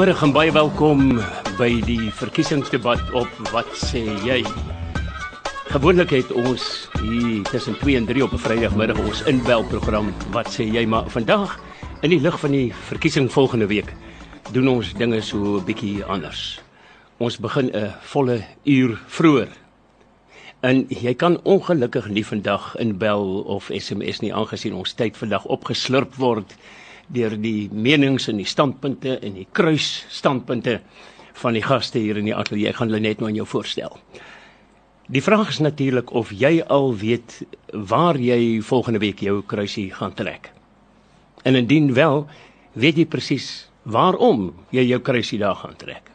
Goeiemôre en baie welkom by die verkiesingsdebat op Wat sê jy? Gewoonlik het ons hier tussen 2 en 3 op 'n Vrydagmiddag ons inbelprogram Wat sê jy? Maar vandag in die lig van die verkiesing volgende week doen ons dinge so 'n bietjie anders. Ons begin 'n volle uur vroeër. En jy kan ongelukkig nie vandag inbel of SMS nie aangesien ons tyd vandag opgeslurp word deur die menings en die standpunte en die kruisstandpunte van die gaste hier in die ateljee. Ek gaan hulle net nou aan jou voorstel. Die vraag is natuurlik of jy al weet waar jy volgende week jou kruisie gaan trek. En indien wel, weet jy presies waarom jy jou kruisie daar gaan trek.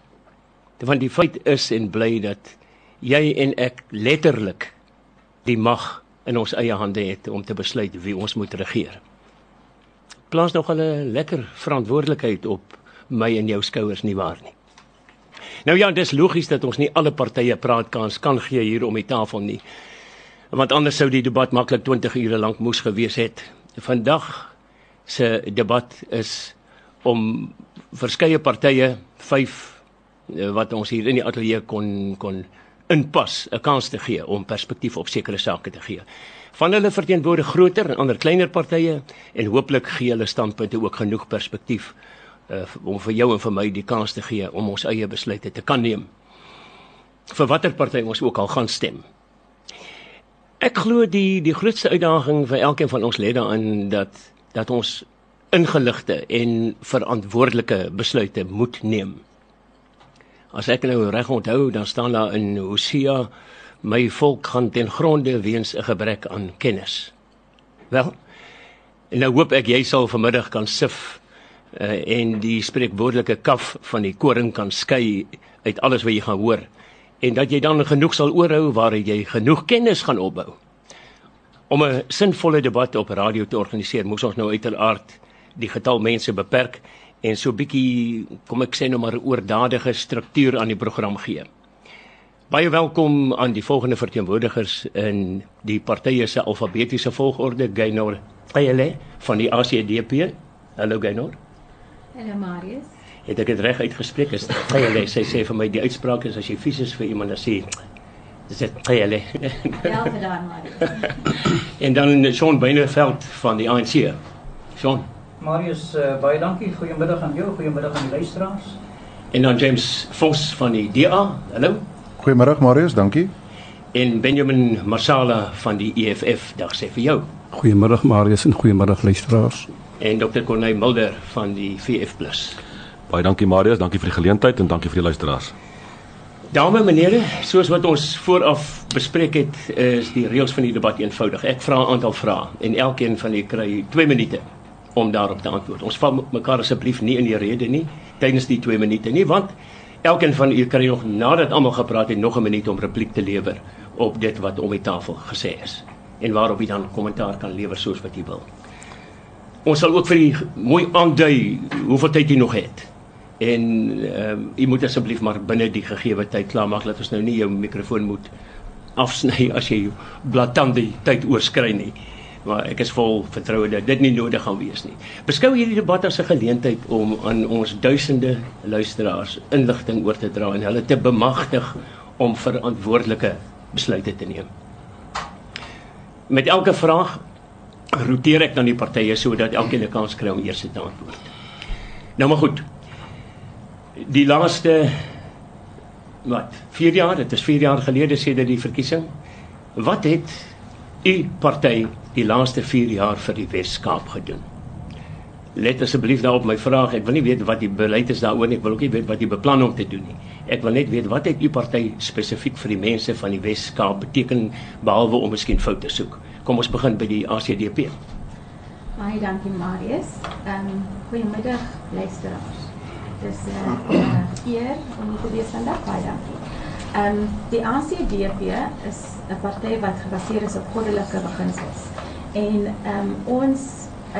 Want die feit is en bly dat jy en ek letterlik die mag in ons eie hande het om te besluit wie ons moet regeer plaas nog 'n lekker verantwoordelikheid op my en jou skouers nie waar nie. Nou ja, dis logies dat ons nie alle partye praatkans kan gee hier om die tafel nie. Want anders sou die debat maklik 20 ure lank moes gewees het. Vandag se debat is om verskeie partye, 5 eh, wat ons hier in die ateljee kon kon inpas, 'n kans te gee om perspektief op sekere sake te gee van hulle verteenwoordig groter en ander kleiner partye en hooplik gee hulle standpunte ook genoeg perspektief uh, om vir jou en vir my die kans te gee om ons eie besluite te kan neem vir watter party ons ook al gaan stem. Ek glo die die grootste uitdaging vir elkeen van ons lê daarin dat dat ons ingeligte en verantwoordelike besluite moet neem. As ek nou reg onthou, dan staan daar in Hosea my volk gaan ten gronde weens 'n gebrek aan kennis. Wel, nou hoop ek jy sal vanmiddag kan sif uh, en die spreekwoordelike kaf van die koring kan skei uit alles wat jy gaan hoor en dat jy dan genoeg sal oorhou waar jy genoeg kennis gaan opbou. Om 'n sinvolle debat op radio te organiseer, moes ons nou uiteraard die getal mense beperk en so bietjie kom ek sê nou maar 'n oordadige struktuur aan die program gee. Baie welkom aan die volgende verteenwoordigers in die partye se alfabetiese volgorde Gaynor Pele van die ACDP. Hallo Gaynor. Hallo Marius. Het ek dit reg uitgespreek? Is Pele sê sê vir my die uitspraak is as jy fisies vir iemand dan sê dis dit Pele. Ja, gedaan Marius. en dan Sean Beineveld van die ANC. Sean. Marius, uh, baie dankie. Goeiemiddag aan jou, goeiemiddag aan die luisteraars. En dan James Vos van die DA. Hallo. Goeiemôre Marius, dankie. En Benjamin Marsala van die EFF, dag sê vir jou. Goeiemôre Marius en goeiemôre luisteraars. En Dr. Corneil Mulder van die VF+. Baie dankie Marius, dankie vir die geleentheid en dankie vir die luisteraars. Dames en here, soos wat ons vooraf bespreek het, is die reëls van die debat eenvoudig. Ek vra 'n aantal vrae en elkeen van julle kry 2 minute om daarop te antwoord. Ons val mekaar asseblief nie in die rede nie tydens die 2 minute nie, want Elkeen van u kry nog nadat almal gepraat het nog 'n minuut om repliek te lewer op dit wat om die tafel gesê is en waarop u dan kommentaar kan lewer soos wat u wil. Ons sal ook vir u mooi aandui hoeveel tyd u nog het. En ehm um, u moet asseblief maar binne die gegee tyd klaar maak dat ons nou nie jou mikrofoon moet afsny as jy blaatande tyd oorskry nie maar ek is vol vertroue dat dit nie nodig gaan wees nie. Beskou hierdie debat as 'n geleentheid om aan ons duisende luisteraars inligting oor te dra en hulle te bemagtig om verantwoordelike besluite te neem. Met elke vraag roteer ek dan die partye sodat elkeen 'n kans kry om eers te antwoord. Nou maar goed. Die laaste wat 4 jaar, dit is 4 jaar gelede sedert die verkiesing. Wat het u party die laaste 4 jaar vir die Wes-Kaap gedoen? Let asseblief daarop my vraag. Ek wil nie weet wat die beleid is daaroor nie. Ek wil ook nie weet wat die beplan om te doen nie. Ek wil net weet wat het u party spesifiek vir die mense van die Wes-Kaap beteken behalwe om miskien foute soek. Kom ons begin by die ACDP. Baie dankie Marius. Ehm um, goeiemiddag luisteraars. Dis 'n uh, uh, eer om hier te wees vandag. Baie dankie. Ehm um, die ACDP is 'n party wat gebaseer is op goddelike beginsels. En ehm um, ons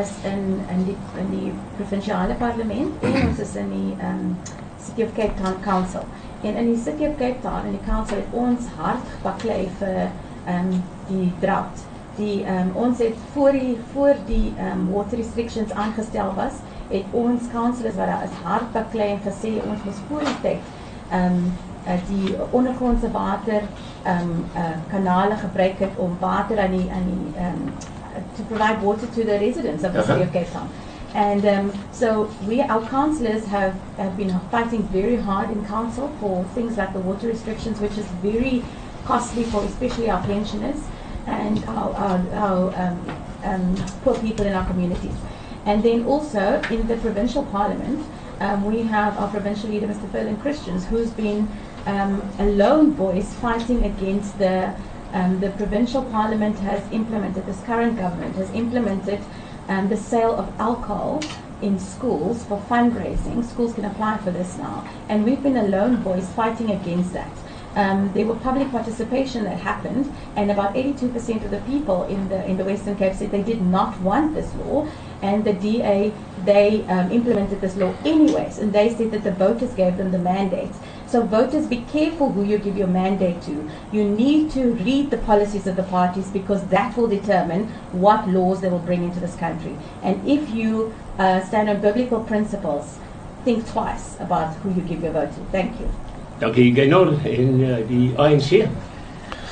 is in in die in die provinsiale parlement en ons is in die ehm um, City of Cape Town Council. En in die City of Cape Town en die council het ons hard gebaklei vir ehm um, die drought. Die ehm um, ons het voor die voor die ehm um, water restrictions aangestel was, het ons councillors wat daar is hard baklei en gesê ons moet voor die tyd ehm um, die ondergrondse water ehm um, uh, kanale gebruik het om water aan die aan die ehm um, to provide water to the residents of the city of Cape Town. And um, so we, our councillors have, have been fighting very hard in council for things like the water restrictions, which is very costly for especially our pensioners and our, our, our um, um, poor people in our communities. And then also in the provincial parliament, um, we have our provincial leader, Mr. Ferlin Christians, who's been um, a lone voice fighting against the um, the provincial parliament has implemented, this current government has implemented um, the sale of alcohol in schools for fundraising. Schools can apply for this now. And we've been a lone voice fighting against that. Um, there were public participation that happened, and about 82% of the people in the in the Western Cape said they did not want this law, and the DA they um, implemented this law anyways, and they said that the voters gave them the mandate. So voters, be careful who you give your mandate to. You need to read the policies of the parties because that will determine what laws they will bring into this country. And if you uh, stand on biblical principles, think twice about who you give your vote to. Thank you. Dankie Gaynor en uh, die ANC.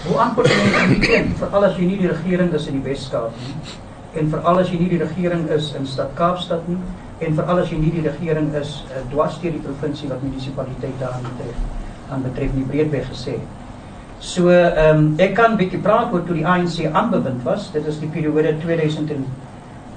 Hoe antwoord jy nie een vir alles jy nie die regering is in die Weskaap nie en vir alles jy nie die regering is in stad Kaapstad nie en vir alles jy nie die regering is uh, dwars deur die provinsie wat munisipaliteite aanbetref aan betref nie breedweg gesê. So ehm um, ek kan bietjie praat oor toe die ANC aanbewind was. Dit is die periode 2000 en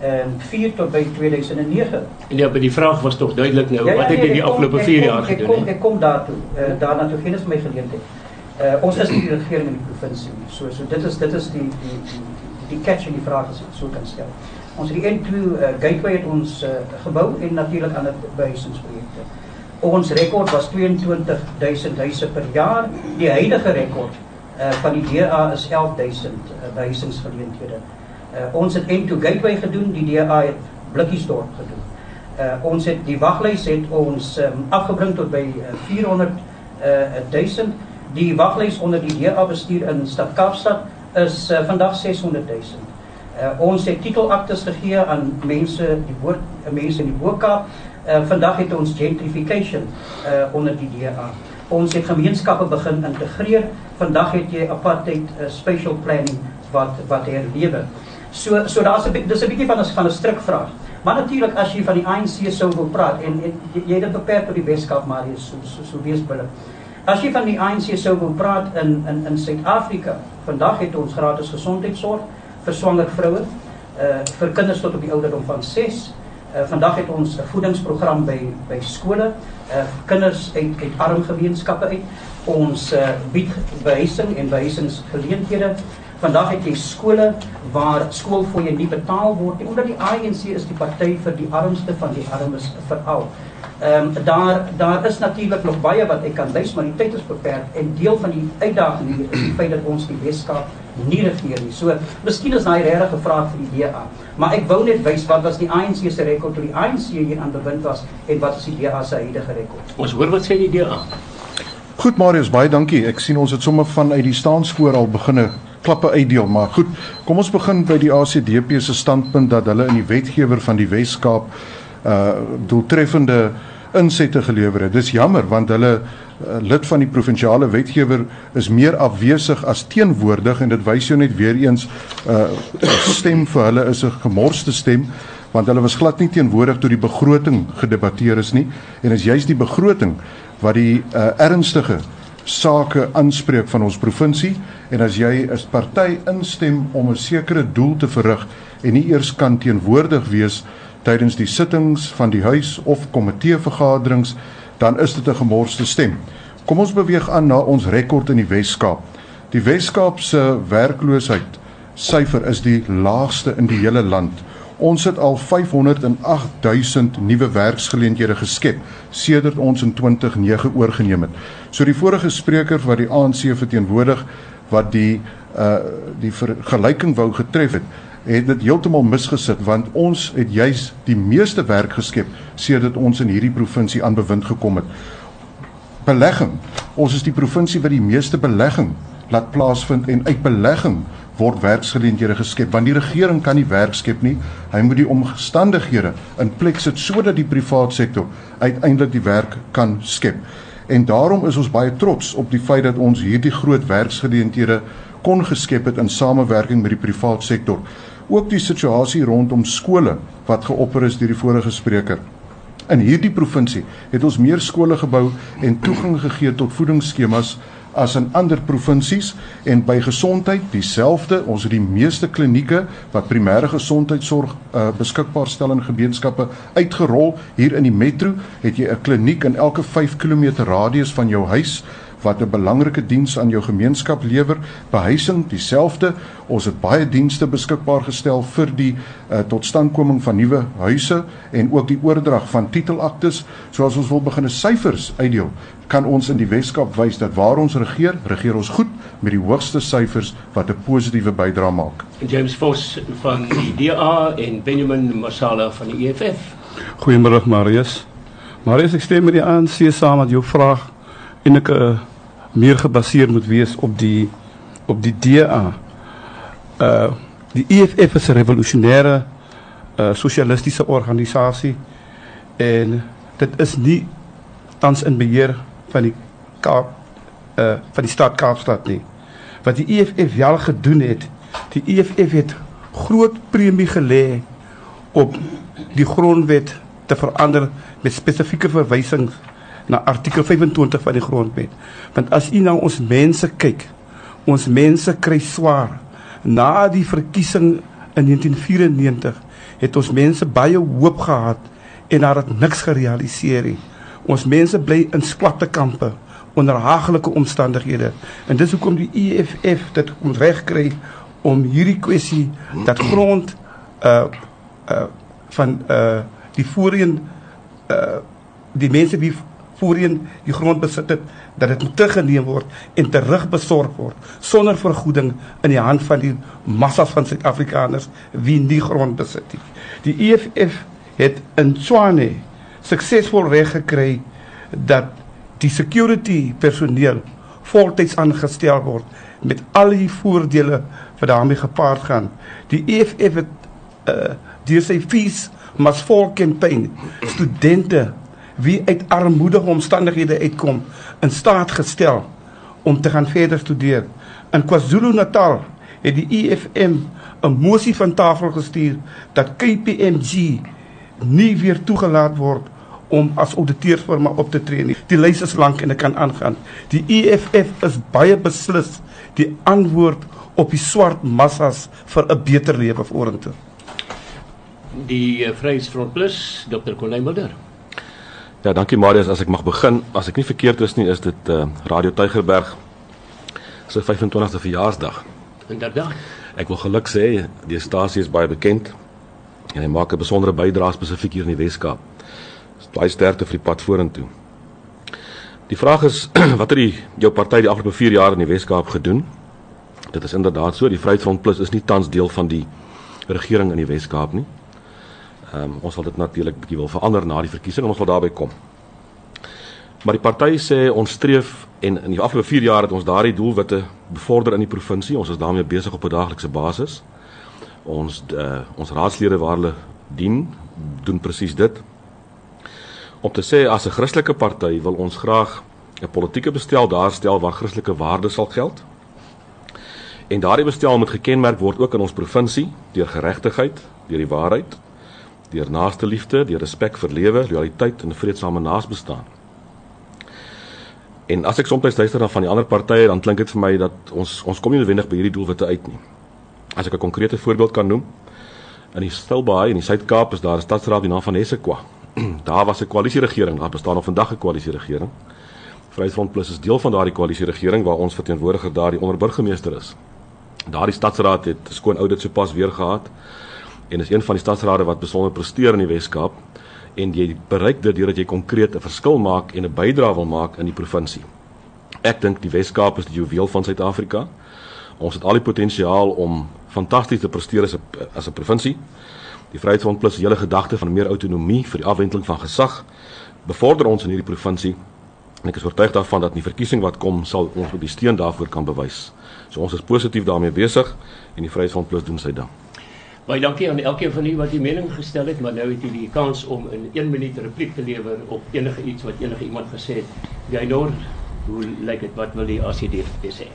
ehm um, 4 tot by 2009. En ja, by die vraag was tog duidelik nou, ja, ja, wat het jy die afgelope 4 jaar gedoen? Ek kom ek kom daartoe. Uh, daarna toe geen is my geleentheid. Uh, ons is nie die regering in die provinsie nie. So so dit is dit is die die die, die catch in die vraag as ek so kan stel. Ons het die N2 uh, gateway het ons uh, gebou en natuurlik aan die behuisingsprojekte. Ons rekord was 22000 huise per jaar. Die huidige rekord uh, van die DA is 11000 uh, behuisingsgeleenthede. Uh, ons het N2 gateway gedoen, die DA het Blikkiesdorp gedoen. Uh, ons het die waglys het ons um, afgebring tot by uh, 400 uh, 1000. Die waglys onder die DA bestuur in Stad Kaapstad is uh, vandag 600 000. Uh, ons het titelaktes gegee aan mense die woord uh, mense in die Bokaap. Uh, vandag het ons gentrification uh, onder die DA. Ons het gemeenskappe begin integreer. Vandag het jy apartheid uh, spatial planning wat wat herlewe. So so daar's 'n dis 'n bietjie van 'n van 'n strikvraag. Maar natuurlik as jy van die ANC sou wil praat en, en jy, jy dit beperk tot die Weskaap maar jy so so, so wees billik. As jy van die ANC sou wil praat in in in Suid-Afrika, vandag het ons gratis gesondheidsorg vir swanger vroue, uh vir kinders tot op die ouderdom van 6. Uh vandag het ons 'n voedingsprogram by by skole, uh kinders uit uit arm gemeenskappe uit. Ons uh bied behuising en behuisingsgeleenthede. Vandag het jy skole waar skoolfooie nie betaal word nie omdat die ANC is die party vir die armste van die armes veral. Ehm um, daar daar is natuurlik nog baie wat ek kan wys, maar die tyd is beperk en deel van die uitdaging hier is die feit dat ons die Weskaap nie regeer nie. So, miskien is daai regtig 'n vraag vir die DA, maar ek wou net wys wat was die ANC se rekord toe die ANC hier aan bewind was en wat is die DA se huidige rekord. Ons hoor wat sê die DA. Goed Marius, baie dankie. Ek sien ons het sommer vanuit die staansvoor al beginne klappe uitdeel, maar goed. Kom ons begin by die ACDP se standpunt dat hulle in die wetgewer van die Wes-Kaap uh doeltreffende insette gelewer het. Dis jammer want hulle uh, lid van die provinsiale wetgewer is meer afwesig as teenwoordig en dit wys jou net weer eens uh stem vir hulle is 'n gemorste stem want hulle was glad nie teenwoordig toe die begroting gedebatteer is nie en is juist die begroting wat die uh, ernstige sake aanspreek van ons provinsie en as jy as party instem om 'n sekere doel te verrig en nie eers kan teenwoordig wees tydens die sittings van die huis of komitee vergaderings, dan is dit 'n gemorste stem. Kom ons beweeg aan na ons rekord in die Wes-Kaap. Die Wes-Kaap se werkloosheid syfer is die laagste in die hele land. Ons het al 508000 nuwe werksgeleenthede geskep sedert ons in 2009 oorgeneem het. So die vorige spreker wat die ANC verteenwoordig wat die uh die vergelyking wou getref het, het dit heeltemal misgesit want ons het juis die meeste werk geskep sedert ons in hierdie provinsie aan bewind gekom het. Belegging. Ons is die provinsie wat die meeste belegging laat plaasvind en uit belegging word werksgeleenthede geskep want die regering kan nie werk skep nie. Hy moet die omstandighede in plek sit sodat die privaat sektor uiteindelik die werk kan skep. En daarom is ons baie trots op die feit dat ons hierdie groot werksgeleenthede kon geskep het in samewerking met die privaat sektor. Ook die situasie rondom skole wat geopper is deur die vorige spreker. In hierdie provinsie het ons meer skole gebou en toegang gegee tot voedingsskemas as in ander provinsies en by gesondheid dieselfde. Ons het die meeste klinieke wat primêre gesondheidsorg uh, beskikbaar stel in gemeenskappe uitgerol. Hier in die metro het jy 'n kliniek in elke 5 km radius van jou huis wat 'n belangrike diens aan jou gemeenskap lewer. Behuising dieselfde. Ons het baie dienste beskikbaar gestel vir die uh, totstandkoming van nuwe huise en ook die oordrag van titelaktes. Soos ons wil begin 'n syfers uitdeel, kan ons in die Weskaap wys dat waar ons regeer, regeer ons goed met die hoogste syfers wat 'n positiewe bydrae maak. James Vos van die DA en Benjamin Masala van die EFF. Goeiemôre Marius. Marius, ek stem met die ANC saam met jou vraag en ek uh, meer gebaseer moet wees op die op die DA. Uh die EFF is 'n revolusionêre uh sosialistiese organisasie en dit is nie tans in beheer van die Kaap uh van die stad Kaapstad nie. Wat die EFF wel gedoen het, die EFF het groot premie gelê op die grondwet te verander met spesifieke verwysings na artikel 25 van die grondwet. Want as u na ons mense kyk, ons mense kry swaar. Na die verkiesing in 1994 het ons mense baie hoop gehad en daar het niks gerealiseer nie. Ons mense bly in skwatte kampe onder haglike omstandighede. En dis hoekom die EFF dit kom regkry om hierdie kwessie dat grond uh uh van uh die voorheen uh die mense wie voorheen die grond besit het dat dit teruggeneem word en terugbesorg word sonder vergoeding in die hand van die massa van Suid-Afrikaners wie nie grond besit nie. Die EFF het in Tshwane suksesvol reg gekry dat die security personeel voltyds aangestel word met al die voordele wat daarmee gepaard gaan. Die EFF het uh deur sy fees mas vol campaign studente wie uit armoedige omstandighede uitkom in staat gestel om te gaan verder studeer. In KwaZulu-Natal het die EFM 'n mosie van tafel gestuur dat KPMG nie weer toegelaat word om as ouditeursfirma op te tree nie. Die lys is lank en dit kan aangaan. Die EFF is baie beslis die antwoord op die swart massas vir 'n beter lewe vorentoe. Die uh, Vryheidsfront Plus, Dr. Konay Mulder. Ja, dankie Marius. As ek mag begin, as ek nie verkeerd is nie, is dit uh, Radio Tygerberg se 25ste verjaarsdag. Inderdaad. Ek wil geluk sê, die stasie is baie bekend en hy maak 'n besondere bydrae spesifiek hier in die Weskaap. Baie sterkte vir die pad vorentoe. Die vraag is wat het die jou party die afgelope 4 jaar in die Weskaap gedoen? Dit is inderdaad so, die Vryheidsfront Plus is nie tans deel van die regering in die Weskaap nie. Ehm um, ons sal dit natuurlik bietjie wil verander na die verkiesing en ons wil daarby kom. Maar die party sê ons streef en in die afgelope 4 jaar het ons daardie doelwitte bevorder in die provinsie. Ons is daarmee besig op 'n daaglikse basis. Ons uh, ons raadslede waar hulle dien, doen presies dit. Om te sê as 'n Christelike party wil ons graag 'n politieke bestel daarstel waar Christelike waardes sal geld. En daardie bestel moet gekenmerk word ook in ons provinsie deur geregtigheid, deur die waarheid, deur naaste liefde, deur respek vir lewe, loyaliteit en vredesame naasbestaan. En as ek soms luister na van die ander partye, dan klink dit vir my dat ons ons kom nie noodwendig by hierdie doelwitte uit nie. As ek 'n konkrete voorbeeld kan noem, in die Stilbaai in die Suid-Kaap is daar 'n stadsraad die naam van Hessequa. daar was 'n koalisieregering, daar bestaan nog vandag 'n koalisieregering. Vryheidsfront Plus is deel van daardie koalisieregering waar ons verteenwoordiger daar die onderburgemeester is. Daardie stadsraad het skoon oudit sopas weer gehad en is een van die stadsrade wat besonder presteer in die Wes-Kaap en jy bereik dit deurdat jy konkreet 'n verskil maak en 'n bydrae wil maak in die provinsie. Ek dink die Wes-Kaap is die juweel van Suid-Afrika. Ons het al die potensiaal om fantasties te presteer as 'n as 'n provinsie. Die Vryheidsfront plus die hele gedagte van meer autonomie vir die afwendeling van gesag bevorder ons in hierdie provinsie En ek is oortuig daarvan dat die verkiesing wat kom sal ons op die steun daarvoor kan bewys. So ons is positief daarmee besig en die Vryheidsfront Plus doen sy ding. Baie dankie aan elkeen van u wat die mening gestel het, maar nou het u die kans om in 1 minuut repliek te lewer op enige iets wat enige iemand gesê het. Gaynor, hoe lyk dit? Wat wil die ACD sê?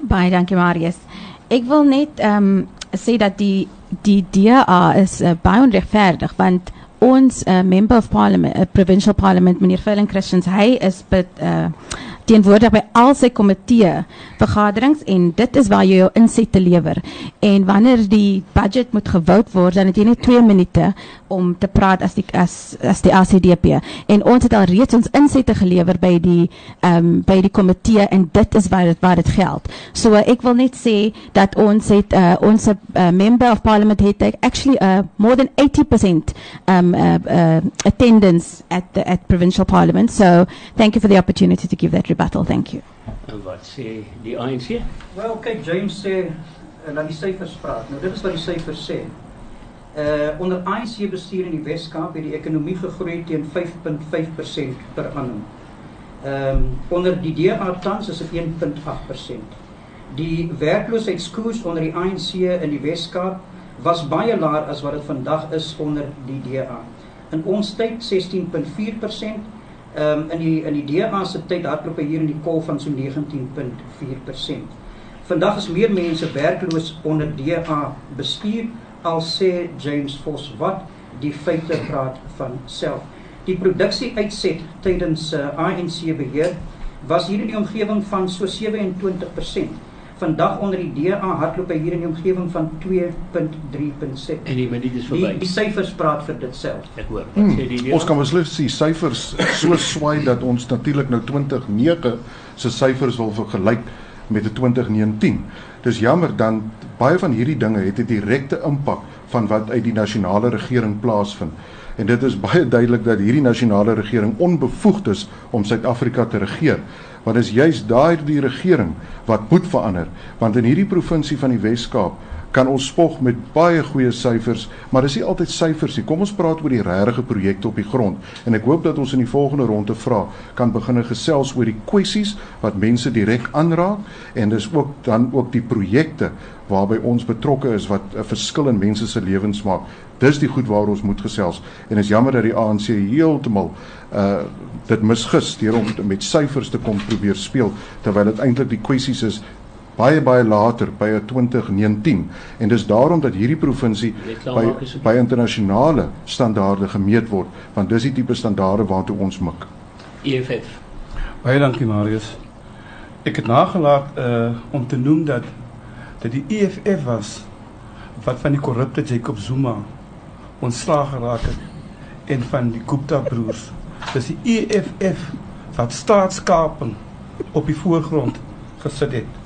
Baie dankie Marius. Ek wil net ehm um, sê dat die die DA is uh, baie onregverdig want ons uh, member of parliament, uh, provincial parliament meneer Philin Christians, hy is bet, uh, teenwoordig by al sy komitee vergaderings en dit is waar jy jou insette lewer. En wanneer die budget moet gewout word, dan het jy net 2 minute om te praat as die as as die ACDP. En ons het al reeds ons insette gelewer by die ehm um, by die komitee en dit is waar dit waar dit geld. So uh, ek wil net sê dat ons het uh, ons uh, member of parliament het actually uh, more than 80% um uh, uh, attendance at the at provincial parliament. So thank you for the opportunity to give that rebuttal. Thank you. En wat sê die ANC? Wel, kyk James sê en dan die syfers praat. Nou dit is wat die syfers sê. Uh onder ANC bestuur in die Wes-Kaap het die ekonomie gegroei teen 5.5% per annum. Ehm um, onder die DA tans is dit 1.8%. Die werkloosheidskoers onder die ANC in die Wes-Kaap was baie laer as wat dit vandag is onder die DA. In ons tyd 16.4% Ehm um, in die in die DA se tyd hardloop hy hier in die kol van so 19.4%. Vandag is meer mense werkloos onder DA bestuur al sê James Vos wat die feite praat van self. Die produksie uitset tydens uh, eh, ANC beheer was hier in die omgewing van so 27% vandag onder die DA hardloop hy hier in die omgewing van 2.3.6. En die minuut is verby. Die, die syfers praat vir dit self. Ek hoor. Wat hmm, sê die DA? Ons kan beslis sien syfers so swai dat ons natuurlik nou 2009 se syfers wil vergelyk met 'n 2019. Dis jammer dan baie van hierdie dinge het 'n direkte impak van wat uit die nasionale regering plaasvind. En dit is baie duidelik dat hierdie nasionale regering onbevoegd is om Suid-Afrika te regeer want is juis daardie regering wat moet verander. Want in hierdie provinsie van die Wes-Kaap kan ons spog met baie goeie syfers maar dis nie altyd syfers nie. Kom ons praat oor die regte projekte op die grond. En ek hoop dat ons in die volgende ronde vra kan begin gesels oor die kwessies wat mense direk aanraak en dis ook dan ook die projekte waarby ons betrokke is wat 'n verskil in mense se lewens maak. Dis die goed waaroor ons moet gesels. En is jammer dat die ANC heeltemal uh dit misgis deur om met syfers te kom probeer speel terwyl dit eintlik die kwessies is baie baie later by 2019 en dis daarom dat hierdie provinsie by by internasionale standaarde gemeet word want dis die tipe standaarde waartoe ons mik. EFF. Baie dankie Marius. Ek het nagelaat uh om te noem dat dat die EFF was wat van die korrupte Jacob Zuma ontslaag geraak het en van die Gupta broers dis die EFF wat staatskaping op die voorgrond gesit het.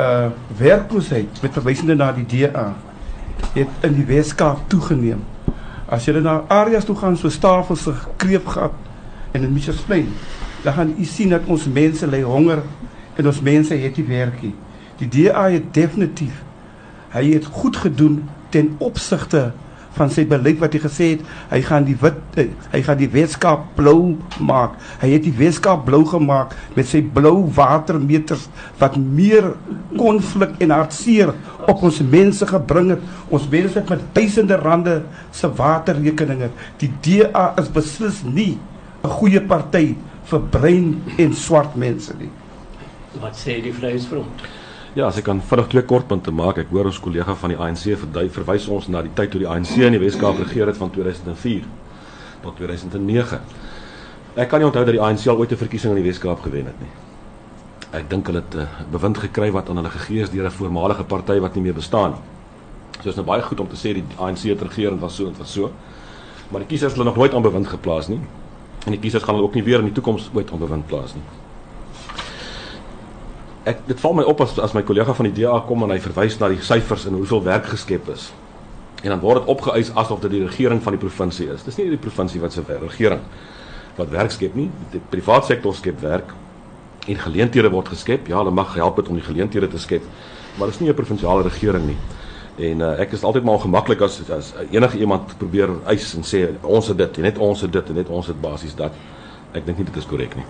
Uh werkloosheid met verwysende na die DA het in die Weskaap toegeneem. As jy na areas toe gaan so Stafels se Kreepgat en in Mitchells-Plain, dan gaan jy sien dat ons mense ly honger en ons mense het nie werk nie. Die DA het definitief hy het goed gedoen ten opsigte van sy beleid wat hy gesê het hy gaan die wit eh, hy gaan die Weskaap blou maak. Hy het die Weskaap blou gemaak met sy blou watermeters wat meer konflik en hartseer op ons mense gebring het. Ons mense met duisende rande se waterrekeninge. Die DA is beslis nie 'n goeie party vir brein en swart mense nie. Wat sê die Vryheidsfront? Ja, as ek kan vinnig twee kortpunte maak. Ek hoor ons kollega van die ANC verwys ons na die tyd toe die ANC in die Wes-Kaap regeer het van 2004 tot 2009. Ek kan nie onthou dat die ANC al ooit 'n verkiesing in die Wes-Kaap gewen het nie. Ek dink hulle het 'n uh, bewind gekry wat aan hulle gegee is deur 'n voormalige party wat nie meer bestaan nie. So is nou baie goed om te sê die ANC het regeer en was so en was so. Maar die kiesers het hulle nog nooit aan bewind geplaas nie. En die kiesers gaan hulle ook nie weer in die toekoms ooit aan bewind plaas nie ek dit val my op as as my kollega van die DA kom en hy verwys na die syfers en hoeveel werk geskep is. En dan word dit opgeëis asof dit die regering van die provinsie is. Dis nie die provinsie wat se regering wat werk skep nie. Die private sektor skep werk en geleenthede word geskep. Ja, hulle mag help het om die geleenthede te skep, maar dis nie 'n provinsiale regering nie. En uh, ek is altyd maar gemaklik as as enige iemand probeer eis en sê ons het dit, net ons het dit en net ons het basies dat Ek dink nie dit is korrek nie.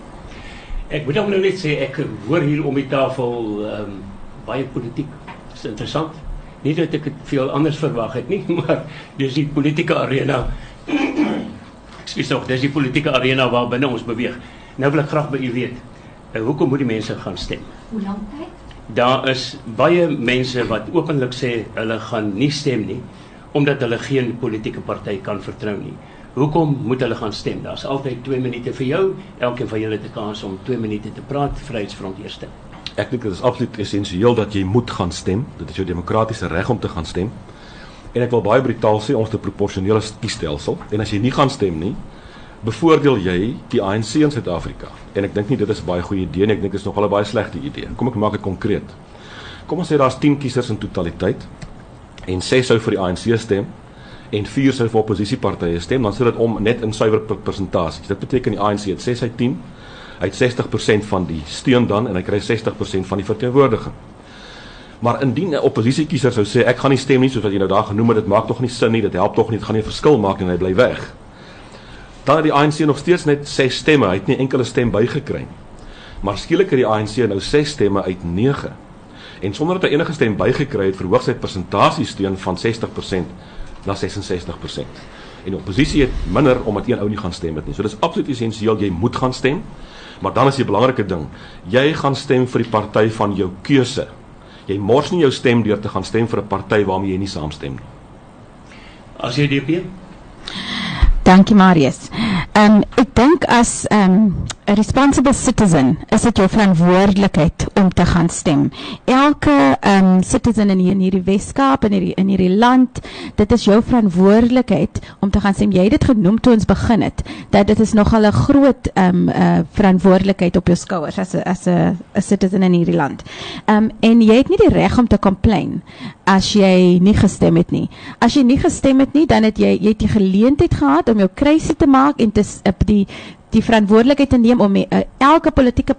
Ek moet ook nou net sê ek hoor hier om die tafel ehm um, baie politiek. Dit is interessant. Nie dat ek dit veel anders verwag het nie, maar dis die politieke arena. Ekskuus tog, dis die politieke arena waar binne ons beweeg. Nou wil ek graag by u weet, uh, hoekom moet die mense gaan stem? Hoe lank tyd? Daar is baie mense wat openlik sê hulle gaan nie stem nie omdat hulle geen politieke party kan vertrou nie. Hoekom moet hulle gaan stem? Daar's altyd 2 minute vir jou. Elkeen van julle het 'n kans om 2 minute te praat. Vryheidsfront eerste. Ek dink dit is absoluut essensieel dat jy moet gaan stem. Dit is jou demokratiese reg om te gaan stem. En ek wil baie brutaal sê ons het 'n proporsionele kiesstelsel en as jy nie gaan stem nie, bevoordeel jy die ANC in Suid-Afrika. En ek dink nie dit is 'n baie goeie idee nie. Ek dink dit is nogal 'n baie slegte idee. Kom ek maak dit konkreet. Kom ons sê daar's 10 kiesers in totaliteit en 6 sou vir die ANC stem en 4 sou vir oppositiepartye stem, dan sit dit om net in suiwer persentasies. Dit beteken die ANC het 6 uit 10. Hy het 60% van die steun dan en hy kry 60% van die verteenwoordiging. Maar indien 'n oppositiekiezer sou sê ek gaan nie stem nie soos wat jy nou daar genoem het, dit maak tog nie sin nie, dit help tog nie, dit gaan nie 'n verskil maak en hy bly weg. Dan het die ANC nog steeds net 6 stemme, hy het nie enkele stem bygekry nie. Maar skielik het die ANC nou 6 stemme uit 9. En sonder dat hy enige stem bygekry het, verhoog sy persentasie steun van 60% na 66%. En die oppositie het minder omdat een ou nie gaan stem het nie. So dis absoluut essensieel jy moet gaan stem. Maar dan is die belangrike ding, jy gaan stem vir die party van jou keuse. Jy mors nie jou stem deur te gaan stem vir 'n party waarmee jy nie saamstem nie. As jy DP Dankie Marius. Ehm um, ek dink as ehm um, 'n responsible citizen is dit jou verantwoordelikheid om te gaan stem. Elke um, citizen in hier in hierdie Weskaap en in hierdie in hierdie land, dit is jou verantwoordelikheid om te gaan stem. Jy het dit genoem toe ons begin het dat dit is nogal 'n groot um, uh, verantwoordelikheid op jou skouers as 'n as 'n 'n citizen in hierdie land. Um, en jy het nie die reg om te complain as jy nie gestem het nie. As jy nie gestem het nie, dan het jy jy het die geleentheid gehad om jou kruisie te maak en te op die die verantwoordelikheid te neem om uh, elke politieke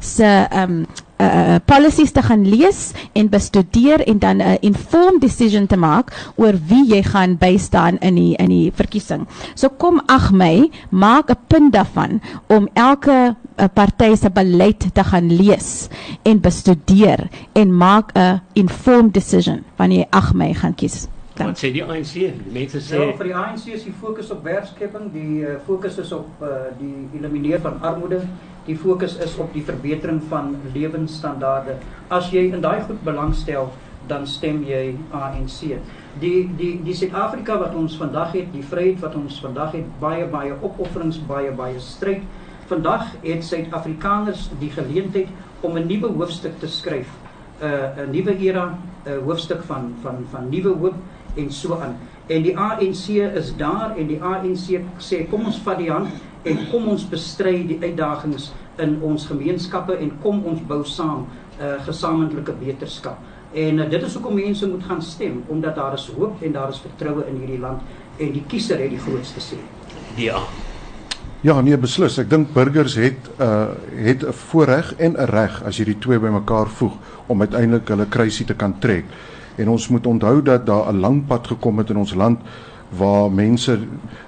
se ehm um, uh, policies te gaan lees en bestudeer en dan 'n uh, informed decision te maak oor wie jy gaan bystaan in die in die verkiesing. So kom 8 Mei, maak 'n punt daarvan om elke party se beleid te gaan lees en bestudeer en maak 'n informed decision wanneer jy 8 Mei gaan kies. Dan. Wat sê die ANC? Die mense sê ja, vir die ANC is die fokus op werkskepping, die uh, fokus is op uh, die elimineer van armoede, die fokus is op die verbetering van lewensstandaarde. As jy in daai goed belangstel, dan stem jy ANC. Die die die Suid-Afrika wat ons vandag het, die vryheid wat ons vandag het, baie baie opofferings, baie baie stryd. Vandag het Suid-Afrikaners die geleentheid om 'n nuwe hoofstuk te skryf. 'n uh, 'n nuwe era, 'n hoofstuk van van van nuwe hoop en so aan. En die ANC is daar en die ANC sê kom ons vat die hand en kom ons bestry die uitdagings in ons gemeenskappe en kom ons bou saam 'n uh, gesamentlike beterskap. En uh, dit is hoekom mense moet gaan stem omdat daar is hoop en daar is vertroue in hierdie land en die kiezer het die grootste sê. Ja. Ja, nee beslis. Ek dink burgers het uh het 'n voorreg en 'n reg as jy die twee bymekaar voeg om uiteindelik hulle kruisie te kan trek. En ons moet onthou dat daar 'n lang pad gekom het in ons land waar mense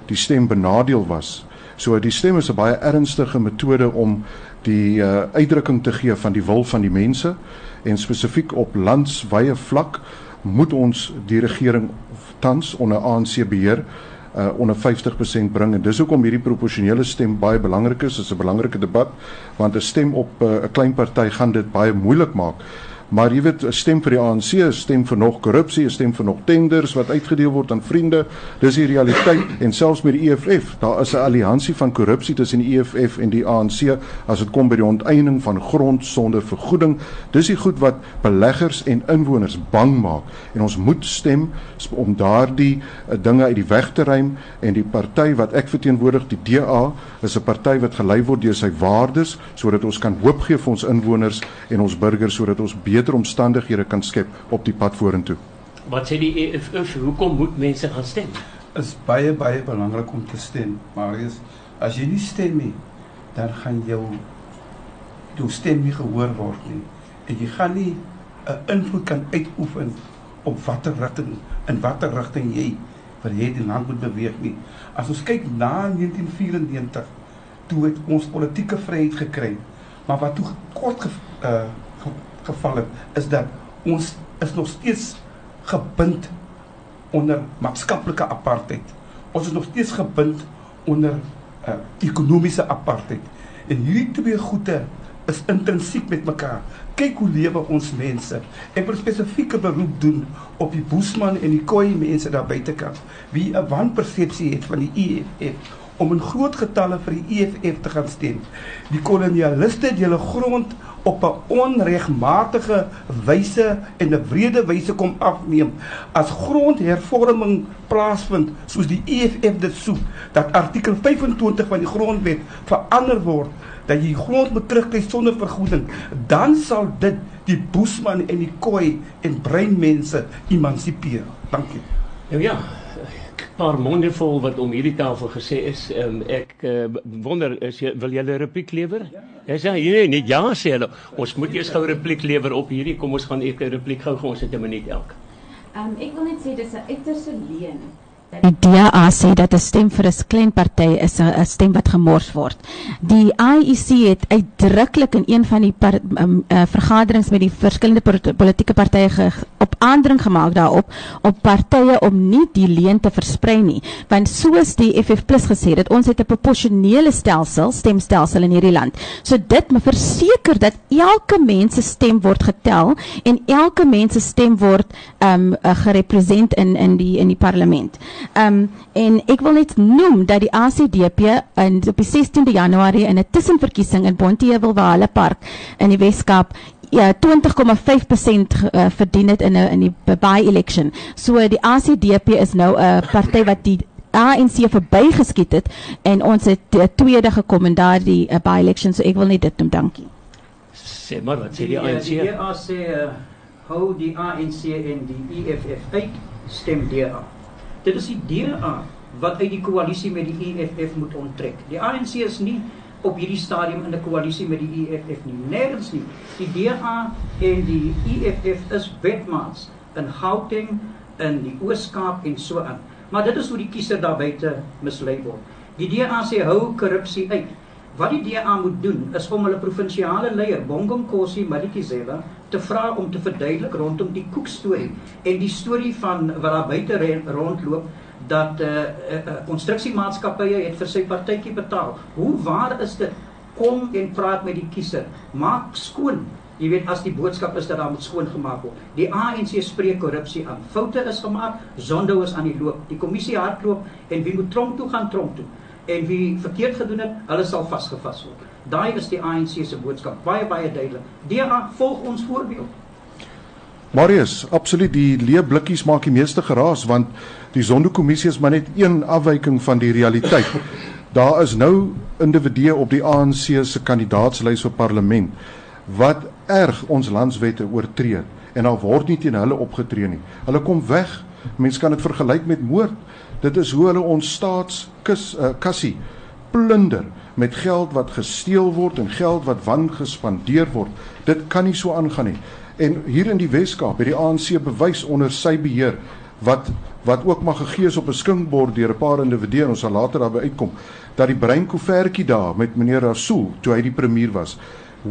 die stem benadeel was. So die stem is 'n baie ernstige metode om die uh, uitdrukking te gee van die wil van die mense en spesifiek op landswye vlak moet ons die regering tans onder ANC beheer uh, onder 50% bring en dis hoekom hierdie proporsionele stem baie belangrik is. Dit is 'n belangrike debat want 'n stem op uh, 'n uh, klein party gaan dit baie moeilik maak. Maar jy weet, 'n stem vir die ANC, 'n stem vir nog korrupsie, 'n stem vir nog tenders wat uitgedeel word aan vriende. Dis die realiteit en selfs met die EFF, daar is 'n alliansie van korrupsie tussen die EFF en die ANC as dit kom by die onteiening van grond sonder vergoeding. Dis die goed wat beleggers en inwoners bang maak en ons moet stem om daardie uh, dinge uit die weg te ruim en die party wat ek verteenwoordig, die DA, is 'n party wat gelei word deur sy waardes sodat ons kan hoop gee vir ons inwoners en ons burgers sodat ons omstandighede kan skep op die pad vorentoe. Wat sê die EFF, hoekom moet mense gaan stem? Is baie baie belangrik om te stem, Marius. As jy nie stem nie, dan gaan jou jou stem nie gehoor word nie. En jy gaan nie 'n invloed kan uitoefen op watter rigting in watter rigting jy vir jy die land moet beweeg nie. As ons kyk na 1994 toe het ons politieke vryheid gekry. Maar wat toe kort ge, uh, geval het is dat ons is nog steeds gebind onder maatskaplike apartheid. Ons is nog steeds gebind onder uh, ekonomiese apartheid. En hierdie twee goede is intrinsiek met mekaar. Kyk hoe lewe ons mense. Ek wil spesifieke beroep doen op die Boesman en die Khoi mense daar buitekant wie 'n wanpersepsie het van die EFF om in groot getalle vir die EFF te gaan stem. Die kolonialiste het hulle grond op 'n onregmatige wyse en 'n wrede wyse kom afneem. As grondhervorming plaasvind soos die EFF dit soek dat artikel 25 van die grondwet verander word dat jy grond moet terugkry sonder vergoeding dan sal dit die boesman en die koi en breinmense emansipeer dankie. Nou ja paar monde vol wat om hierdie tafel gesê is. Um, ek uh, wonder is jy wil jy 'n repliek lewer? Ja. Hy sê nee, nee, ja sê hulle. Ons moet eers gou 'n repliek lewer op hierdie. Kom ons gaan ek 'n repliek gou gou ons het 'n minuut elk. Ehm um, ek wil net sê dis 'n uiterste leen Die DA sê dat 'n stem vir 'n klein party is 'n stem wat gemors word. Die IEC het uitdruklik in een van die par, um, uh, vergaderings met die verskillende politieke partye ge, op aandring gemaak daarop op partye om nie die leen te versprei nie, want soos die FF+ gesê het, ons het 'n proporsionele stelsel, stemstelsel in hierdie land. So dit moet verseker dat elke mens se stem word getel en elke mens se stem word um uh, gerepresenteer in in die in die parlement. Ehm um, en ek wil net noem dat die ACDP in op die 16de Januarie in 'n tussenverkiesing in Bonteheuwel Park in die Weskaap ja 20,5% uh, verdien het in 'n in die by election. So die ACDP is nou 'n party wat die ANC verbygeskiet het en ons het uh, tweede gekom in daardie uh, by election so ek wil net dit noem dankie. Sê maar wat sê die ANC? Die ANC uh, hou die ANC en die EFF uit stem DA. Dit is die DA wat uit die koalisie met die EFF moet onttrek. Die ANC is nie op hierdie stadium in 'n koalisie met die EFF nie. Nêrens nie. Die DA en die EFF is wetmaats in Gauteng, in die Oos-Kaap en so aan. Maar dit is hoe die kiezer daar buite mislei word. Die DA sê hou korrupsie uit. Wat die DA moet doen is om hulle provinsiale leier Bongomkosi Madikizela te vra om te verduidelik rondom die koekstorie en die storie van wat daar buite rondloop dat eh uh, uh, konstruksiemaatskappye het vir sy partytjie betaal. Hoe waar is dit? Kom en praat met die kiezer. Maak skoon. Jy weet as die boodskap is dat daar moet skoon gemaak word. Die ANC spreek korrupsie aan. Foute is gemaak, Zondo is aan die loop. Die kommissie hardloop en wie moet tronk toe gaan tronk toe? En wie verkeerd gedoen het, hulle sal vasgevas word. Daai is die ANC se boodskap, baie baie duidelik. DA volg ons voorbeeld. Marius, absoluut die leë blikkies maak die meeste geraas want die Zondo-kommissie is maar net een afwyking van die realiteit. Daar is nou individue op die ANC se kandidaatslys vir parlement wat erg ons landswette oortree en daar word nie teen hulle opgetree nie. Hulle kom weg. Mense kan dit vergelyk met moord. Dit is hoe hulle ons staatskus uh, kassie plunder met geld wat gesteel word en geld wat wangespandeer word. Dit kan nie so aangaan nie. En hier in die Weskaap het die ANC bewys onder sy beheer wat wat ook maar gegee is op 'n skinkbord deur 'n paar individue en ons sal later daarby uitkom dat die breinkoevertjie daar met meneer Rasool toe hy die premier was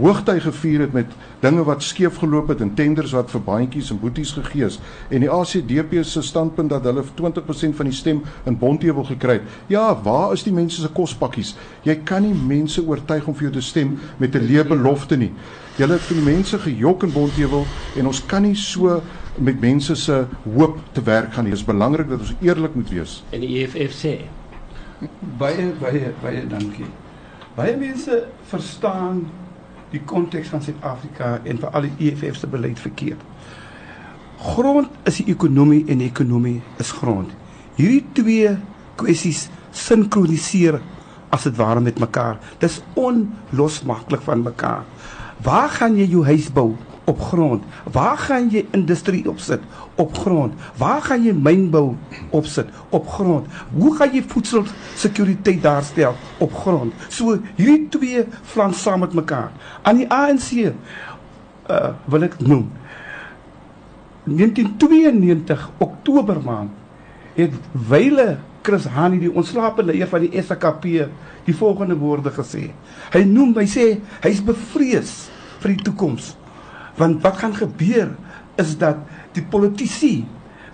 hoogtyd gevier het met dinge wat skeef geloop het en tenders wat vir baantjies en boeties gegee is en die ACDP se standpunt dat hulle 20% van die stem in Bonteheuwel gekry het. Ja, waar is die mense se kospakkies? Jy kan nie mense oortuig om vir jou te stem met 'n leë belofte nie. Julle het vir die mense gejok in Bonteheuwel en ons kan nie so met mense se hoop te werk gaan nie. Dit is belangrik dat ons eerlik moet wees. En die EFF sê baie baie baie dankie. Baie mense verstaan die konteks van Suid-Afrika en vir al die EFF se beleid verkeerd. Grond is die ekonomie en die ekonomie is grond. Hierdie twee kwessies sinkroniseer as dit ware met mekaar. Dis onlosmaaklik van mekaar. Waar gaan jy jou huis bou? Op grond. Waar gaan jy industrie opsit? Op grond. Waar gaan jy mynbou opsit? Op grond. Hoe gaan jy voedselsekuriteit daarstel? Op grond. So hierdie twee flans saam met mekaar. Aan die ANC uh wil ek noem 1992 Oktober maand het wyle Chris Hani die ontslapende leier van die SKP die volgende woorde gesê. Hy noem hy sê hy's bevrees vir die toekoms. Want wat gaan gebeur is dat die politici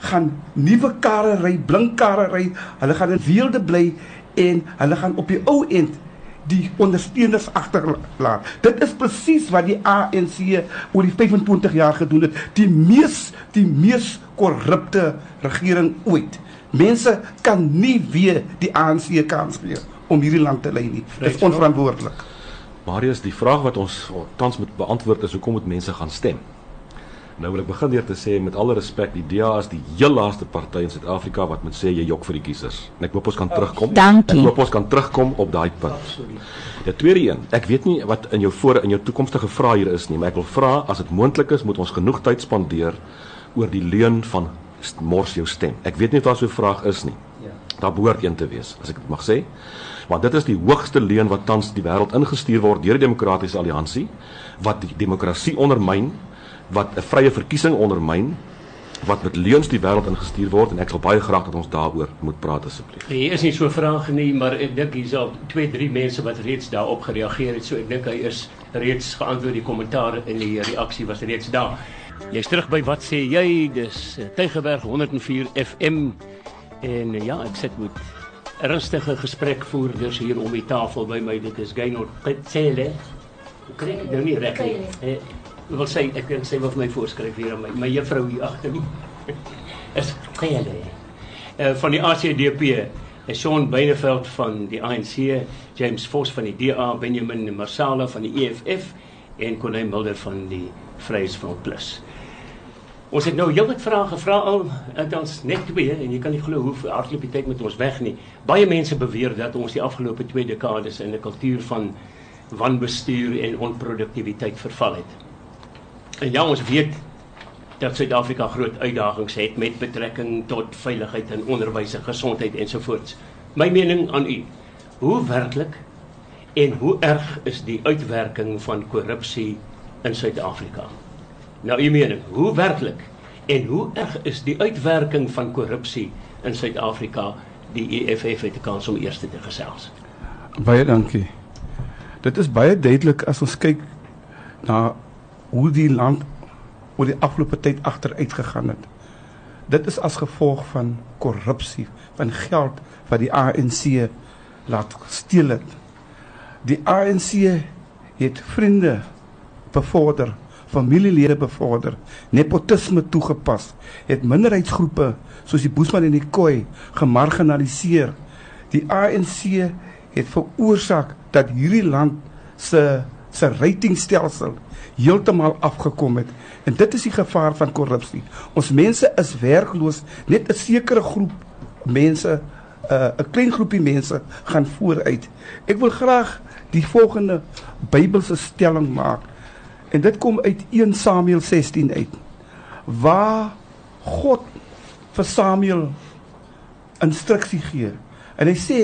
gaan nuwe karre ry, blink karre ry, hulle gaan in weelde bly en hulle gaan op die ou end die ondersteuners agterlaat. Dit is presies wat die ANC oor die 25 jaar gedoen het. Die mees die mees korrupte regering ooit. Mense kan nie weer die ANC kans gee om hierdie land te lei nie. Dit is onverantwoordelik. Marius, die vraag wat ons tans moet beantwoord is hoekom moet mense gaan stem? Nou wil ek begin deur te sê met alle respek, die DA is die heel laaste party in Suid-Afrika wat moet sê jy jok vir die kiesers. En ek hoop ons kan terugkom. Dankie. Ek hoop ons kan terugkom op daai punt. Ja, tweede een. Ek weet nie wat in jou voor in jou toekomstige vrae hier is nie, maar ek wil vra as dit moontlik is, moet ons genoeg tyd spandeer oor die leuen van mors jou stem. Ek weet nie of daar so 'n vraag is nie. Daar behoort een te wees, as ek dit mag sê. Want dit is die hoogste leuen wat tans die wêreld ingestuur word deur die demokratiese alliansie wat die demokrasie ondermyn wat 'n vrye verkiesing ondermyn wat met leuns die wêreld ingestuur word en ek sal baie graag dat ons daaroor moet praat asseblief. Hier is nie so 'n vraag nie, maar ek dink hier's al 2, 3 mense wat reeds daarop gereageer het. So ek dink hy is reeds geantwoord die kommentaar en die reaksie was reeds daar. Jy's terug by wat sê jy? Dis eh, Tygerberg 104 FM en eh, ja, ek sit met ernstige gesprekvoerders hier om die tafel by my. Dit is Gaynor Petsele. Hoe kry ek dit nou nie reg nie? Eh, Ek wil sê ek kan sê wat my voorskryf hier aan my my juffrou hier agter my. is Kele. Uh, van die ACDP, is Sean Beineveld van die ANC, James Vos van die DA, Benjamin Marsala van die EFF en Connie Mulder van die Vryheidsfront Plus. Ons het nou heelwat vrae gevra al, het ons net twee en jy kan nie glo hoe hardloop die tyd met ons weg nie. Baie mense beweer dat ons die afgelope 2 dekades in 'n kultuur van wanbestuur en onproduktiwiteit verval het. En ja, ons weet dat Suid-Afrika groot uitdagings het met betrekking tot veiligheid en onderwys en gesondheid ensovoorts. My mening aan u, hoe werklik en hoe erg is die uitwerking van korrupsie in Suid-Afrika? Nou u mening, hoe werklik en hoe erg is die uitwerking van korrupsie in Suid-Afrika? Die EFF het 'n kans om eers te gesels. Baie dankie. Dit is baie duidelik as ons kyk na hoe die land oor die afgelope tyd agteruit gegaan het. Dit is as gevolg van korrupsie, van geld wat die ANC laat steel het. Die ANC het vriende bevorder, familielede bevorder, nepotisme toegepas, het minderheidsgroepe soos die Boesman en die Khoi gemarginaliseer. Die ANC het veroorsaak dat hierdie land se se ratingstelsel heeltemal afgekom het. En dit is die gevaar van korrupsie. Ons mense is werkloos, net 'n sekere groep mense, 'n uh, 'n klein groepie mense gaan vooruit. Ek wil graag die volgende Bybelse stelling maak. En dit kom uit 1 Samuel 16 uit. Waar God vir Samuel instruksie gee. En hy sê: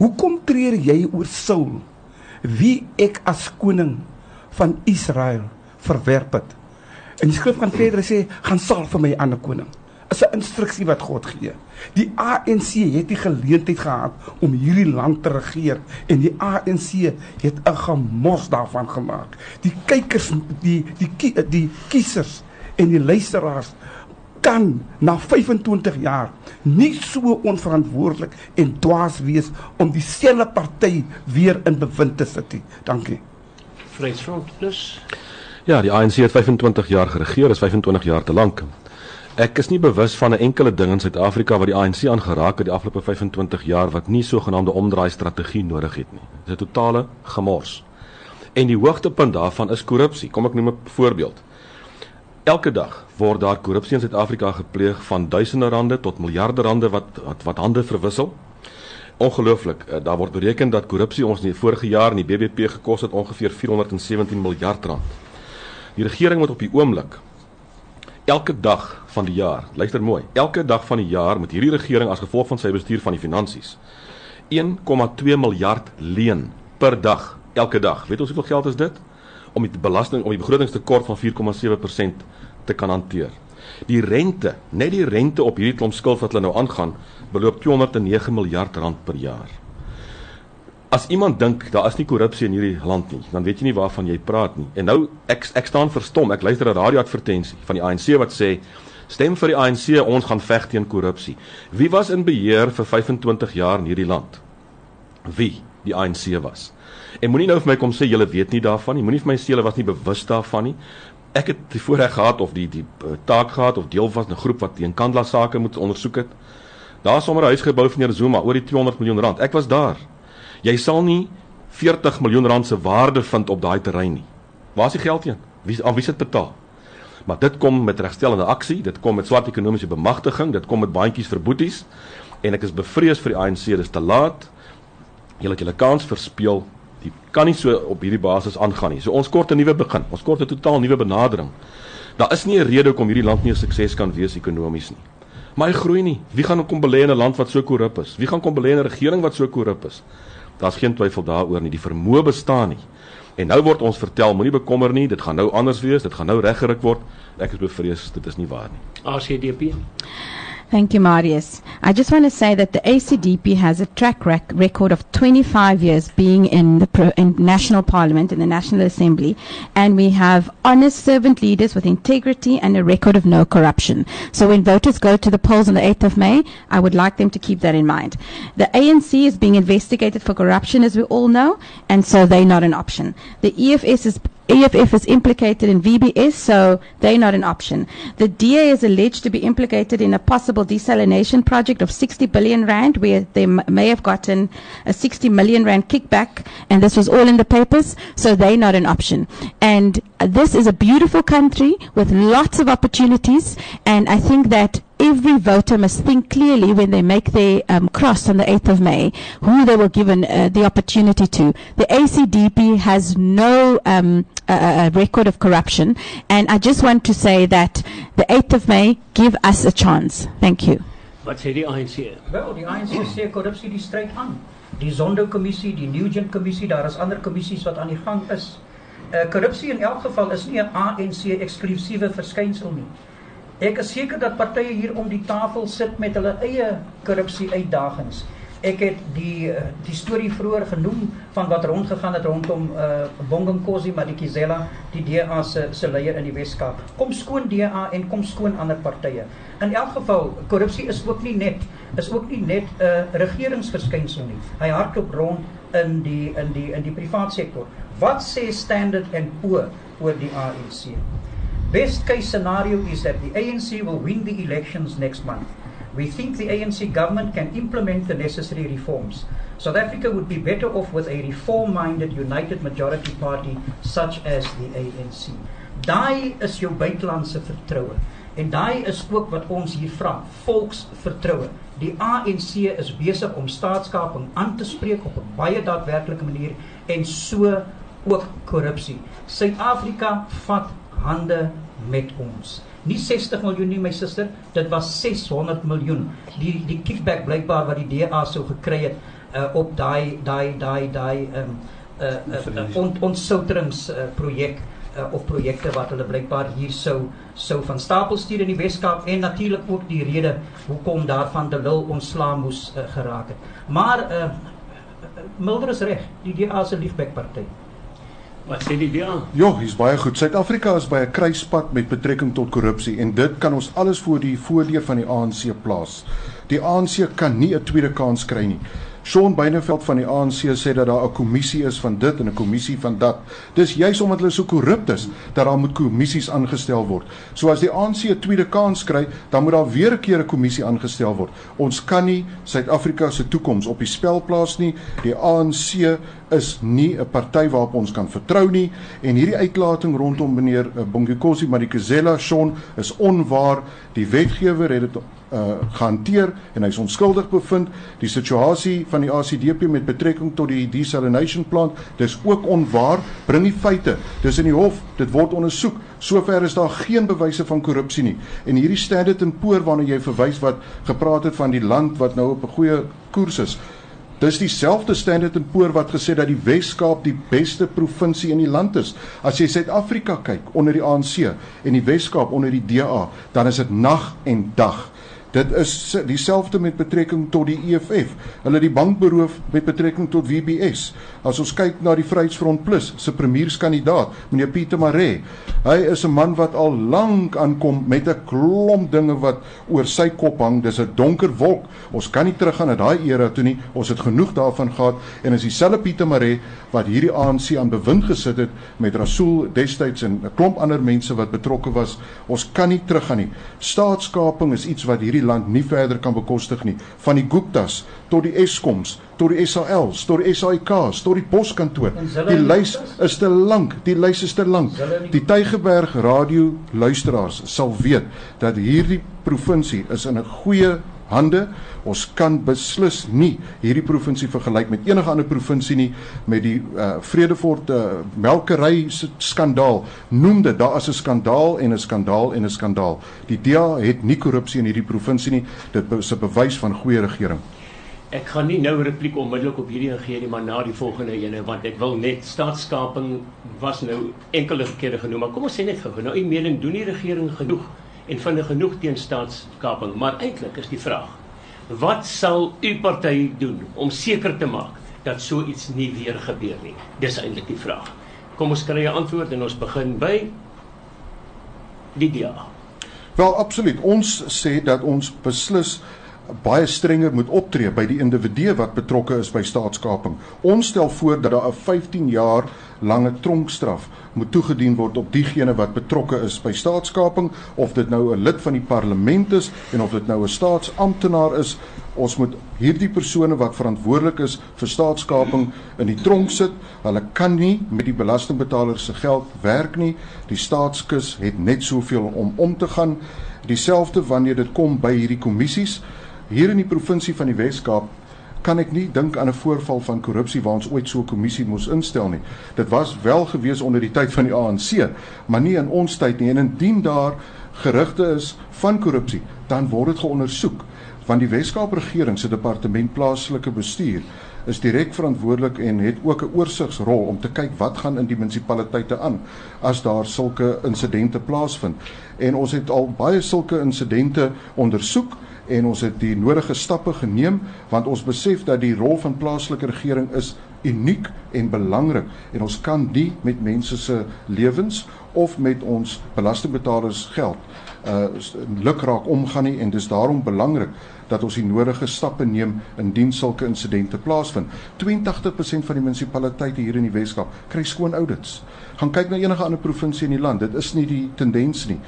"Hoekom treur jy oor Saul, wie ek as koning van Israel verwerp het. En die skrif gaan verder sê, gaan sal vir my 'n ander koning. Is 'n instruksie wat God gee. Die ANC het die geleentheid gehad om hierdie land te regeer en die ANC het 'n gemos daarvan gemaak. Die kykers die die die, die kiesers en die luisteraars kan na 25 jaar nie so onverantwoordelik en dwaas wees om dieselfde party weer in bewind te sit nie. Dankie. Vryheidsfront Plus. Ja, die ANC het 25 jaar geregeer, is 25 jaar te lank. Ek is nie bewus van 'n enkele ding in Suid-Afrika wat die ANC aangeraak het die afgelope 25 jaar wat nie sogenaamde omdraai strategie nodig het nie. Dit is 'n totale gemors. En die hoogtepunt daarvan is korrupsie. Kom ek noem 'n voorbeeld. Elke dag word daar korrupsie in Suid-Afrika gepleeg van duisende rande tot miljarde rande wat wat, wat hande verwissel. Ongelooflik. Uh, daar word bereken dat korrupsie ons in die vorige jaar in die BBP gekos het ongeveer 417 miljard rand. Die regering moet op die oomblik elke dag van die jaar, luister mooi, elke dag van die jaar moet hierdie regering as gevolg van sy bestuur van die finansies 1,2 miljard leen per dag, elke dag. Weet ons hoeveel geld is dit om die belasting om die begrotingstekort van 4,7% te kan hanteer? Die rente, net die rente op hierdie klomp skuld wat hulle nou aangaan, beloop 209 miljard rand per jaar. As iemand dink daar is nie korrupsie in hierdie land nie, dan weet jy nie waarvan jy praat nie. En nou ek ek staan verstom. Ek luister 'n radio-advertensie van die ANC wat sê stem vir die ANC, ons gaan veg teen korrupsie. Wie was in beheer vir 25 jaar in hierdie land? Wie? Die ANC was. En moenie nou vir my kom sê julle weet nie daarvan nie. Moenie vir my sê julle was nie bewus daarvan nie. Ek het die voorreg gehad of die die uh, taak gehad of deel was 'n groep wat teen Kandla sake moet ondersoek het. Daar sommer 'n huis gebou van meneer Zuma oor die 200 miljoen rand. Ek was daar. Jy sal nie 40 miljoen rand se waarde vind op daai terrein nie. Waar is die geld heen? Wie aan wie sit betaal? Maar dit kom met regstellende aksie, dit kom met swart ekonomiese bemagtiging, dit kom met bandjies vir boeties en ek is bevrees vir die ANC, dis te laat. Julle het julle kans verspeel. Dit kan nie so op hierdie basis aangaan nie. So ons kort 'n nuwe begin. Ons kort 'n totaal nuwe benadering. Daar is nie 'n rede hoekom hierdie land nie sukses kan wees ekonomies nie. Maar hy groei nie. Wie gaan kom belê in 'n land wat so korrup is? Wie gaan kom belê in 'n regering wat so korrup is? Daar's geen twyfel daaroor nie. Die vermoë bestaan nie. En nou word ons vertel, moenie bekommer nie, dit gaan nou anders wees, dit gaan nou reggerig word. Ek is bevrees dit is nie waar nie. ACDP. Thank you, Marius. I just want to say that the ACDP has a track rec- record of 25 years being in the pro- in national parliament, in the National Assembly, and we have honest servant leaders with integrity and a record of no corruption. So when voters go to the polls on the 8th of May, I would like them to keep that in mind. The ANC is being investigated for corruption, as we all know, and so they're not an option. The EFS is EFF is implicated in VBS, so they're not an option. The DA is alleged to be implicated in a possible desalination project of 60 billion rand, where they m- may have gotten a 60 million rand kickback, and this was all in the papers, so they're not an option. And this is a beautiful country with lots of opportunities, and I think that every voter must think clearly when they make their um, cross on the 8th of May who they were given uh, the opportunity to. The ACDP has no um, uh, record of corruption, and I just want to say that the 8th of May give us a chance. Thank you. Wat sê die ANC? Wel, die ANC sê korrupsie die stryd aan. Die Zondo-kommissie, die Nugent-kommissie, daar is ander kommissies wat aan die gang is. Uh korrupsie in elk geval is nie 'n ANC eksklusiewe verskynsel nie. Ek is seker dat partye hier om die tafel sit met hulle eie korrupsie uitdagings. Ek het die eh, die storie vroeër genoem van wat rondgegaan het rondom uh Bonginkosi Madikizela, die DA se se leier in die Wes-Kaap. Kom skoon DA en kom skoon ander partye. In elk geval, korrupsie is ook nie net is ook nie net 'n uh, regeringsverskynsel nie. Hy hardloop rond in die in die in die privaat sektor. Wat sê Standard and Poor oor die ANC? Best case scenario is that the ANC will win the elections next month. We think the ANC government can implement the necessary reforms. South Africa would be better off with a reform minded united majority party such as the ANC. Daai is jou buitelandse vertroue. En daai is ook wat ons hier vra, volksvertroue. Die ANC is besig om staatskaping aan te spreek op 'n baie daadwerklike manier en so ook korrupsie. Suid-Afrika vat hande met ons. Nie 60 miljoen nie my suster, dit was 600 miljoen. Die die kickback blykbaar wat die DA sou gekry het uh, op daai daai daai daai ehm um, uh, uh, uh, ont, ontsouterings uh, projek uh, of projekte wat hulle blykbaar hier sou sou van stapel stuur in die Weskaap en natuurlik ook die rede hoekom daarvan de Lille ontslaa moes uh, geraak het. Maar uh, Mulder is reg, die DA se liegbekparty. Wat sê die DA? Ja, hier's baie goed. Suid-Afrika is by 'n kruispunt met betrekking tot korrupsie en dit kan ons alles voor die voordeur van die ANC plaas. Die ANC kan nie 'n tweede kans kry nie. Shaun Beineveld van die ANC sê dat daar 'n kommissie is van dit en 'n kommissie van dat. Dis juis omdat hulle so korrup is dat daar moet kommissies aangestel word. So as die ANC 'n tweede kans kry, dan moet daar weer 'n keer 'n kommissie aangestel word. Ons kan nie Suid-Afrika se toekoms op die spel plaas nie. Die ANC is nie 'n party waarop ons kan vertrou nie en hierdie uitlating rondom meneer eh, Bongikosi Madikizela Shaun is onwaar. Die wetgewer het dit uh gehanteer en hy's onskuldig bevind. Die situasie van die ACDP met betrekking tot die desalination plant, dis ook onwaar. Bring die feite. Dis in die hof, dit word ondersoek. Sover is daar geen bewyse van korrupsie nie. En hierdie Standard and Poor waarna jy verwys wat gepraat het van die land wat nou op 'n goeie koers is. Dis dieselfde Standard & Poor wat gesê dat die Wes-Kaap die beste provinsie in die land is. As jy Suid-Afrika kyk onder die ANC en die Wes-Kaap onder die DA, dan is dit nag en dag. Dit is dieselfde met betrekking tot die EFF. Hulle die bank beroof met betrekking tot WBS. As ons kyk na die Vryheidsfront Plus se premierskandidaat, meneer Pieter Maree, hy is 'n man wat al lank aankom met 'n klomp dinge wat oor sy kop hang. Dis 'n donker wolk. Ons kan nie teruggaan na daai era toe nie. Ons het genoeg daarvan gehad en is dieselfde Pieter Maree wat hierdie ANC aan bewind gesit het met Rasool destyds en 'n klomp ander mense wat betrokke was. Ons kan nie teruggaan nie. Staatskaping is iets wat hierdie hierdie land nie verder kan bekostig nie. Van die Guptas tot die Eskoms, tot die SALs, tot die SAIKs, tot die poskantoor. Die lys is te lank, die lys is te lank. Die Tygerberg radio luisteraars sal weet dat hierdie provinsie is in 'n goeie hande. Ons kan beslis nie hierdie provinsie vergelyk met enige ander provinsie nie met die uh, Vredefort uh, melkery skandaal. Noem dit daar is 'n skandaal en 'n skandaal en 'n skandaal. Die DA het nie korrupsie in hierdie provinsie nie. Dit is 'n bewys van goeie regering. Ek gaan nie nou repliek onmiddellik op hierdie gee nie, maar na die volgende ene want ek wil net staatskaping was nou enkele kere genoem, maar kom ons sê net gou, nou u mening doen die regering genoeg? en vinnig genoeg teen staatskaping. Maar eintlik is die vraag: wat sal u party doen om seker te maak dat so iets nie weer gebeur nie? Dis eintlik die vraag. Kom ons kry 'n antwoord en ons begin by Lydia. Wel absoluut. Ons sê dat ons beslis baie strenger moet optree by die individue wat betrokke is by staatskaping. Ons stel voor dat daar 'n 15 jaar lange tronkstraf moet toegedien word op diegene wat betrokke is by staatskaping. Of dit nou 'n lid van die parlement is en of dit nou 'n staatsamptenaar is ons moet hierdie persone wat verantwoordelik is vir staatskaping in die tronk sit. Hulle kan nie met die belastingbetalers se geld werk nie. Die staatskus het net soveel om om te gaan. Dieselfde wanneer dit kom by hierdie kommissies hier in die provinsie van die Wes-Kaap kan ek nie dink aan 'n voorval van korrupsie waar ons ooit so 'n kommissie moes instel nie. Dit was wel gewees onder die tyd van die ANC, maar nie in ons tyd nie. En indien daar gerugte is van korrupsie, dan word dit geondersoek want die Wes-Kaap regering se departement plaaslike bestuur is direk verantwoordelik en het ook 'n oorsigsrol om te kyk wat gaan in die munisipaliteite aan as daar sulke insidente plaasvind. En ons het al baie sulke insidente ondersoek en ons het die nodige stappe geneem want ons besef dat die rol van plaaslike regering is uniek en belangrik en ons kan nie met mense se lewens of met ons belastingbetalers geld uh lukraak omgaan nie en dis daarom belangrik dat ons die nodige stappe neem indien sulke insidente plaasvind. 82% van die munisipaliteite hier in die Weskaap kry skoon audits. Gaan kyk na enige ander provinsie in die land. Dit is nie die tendens nie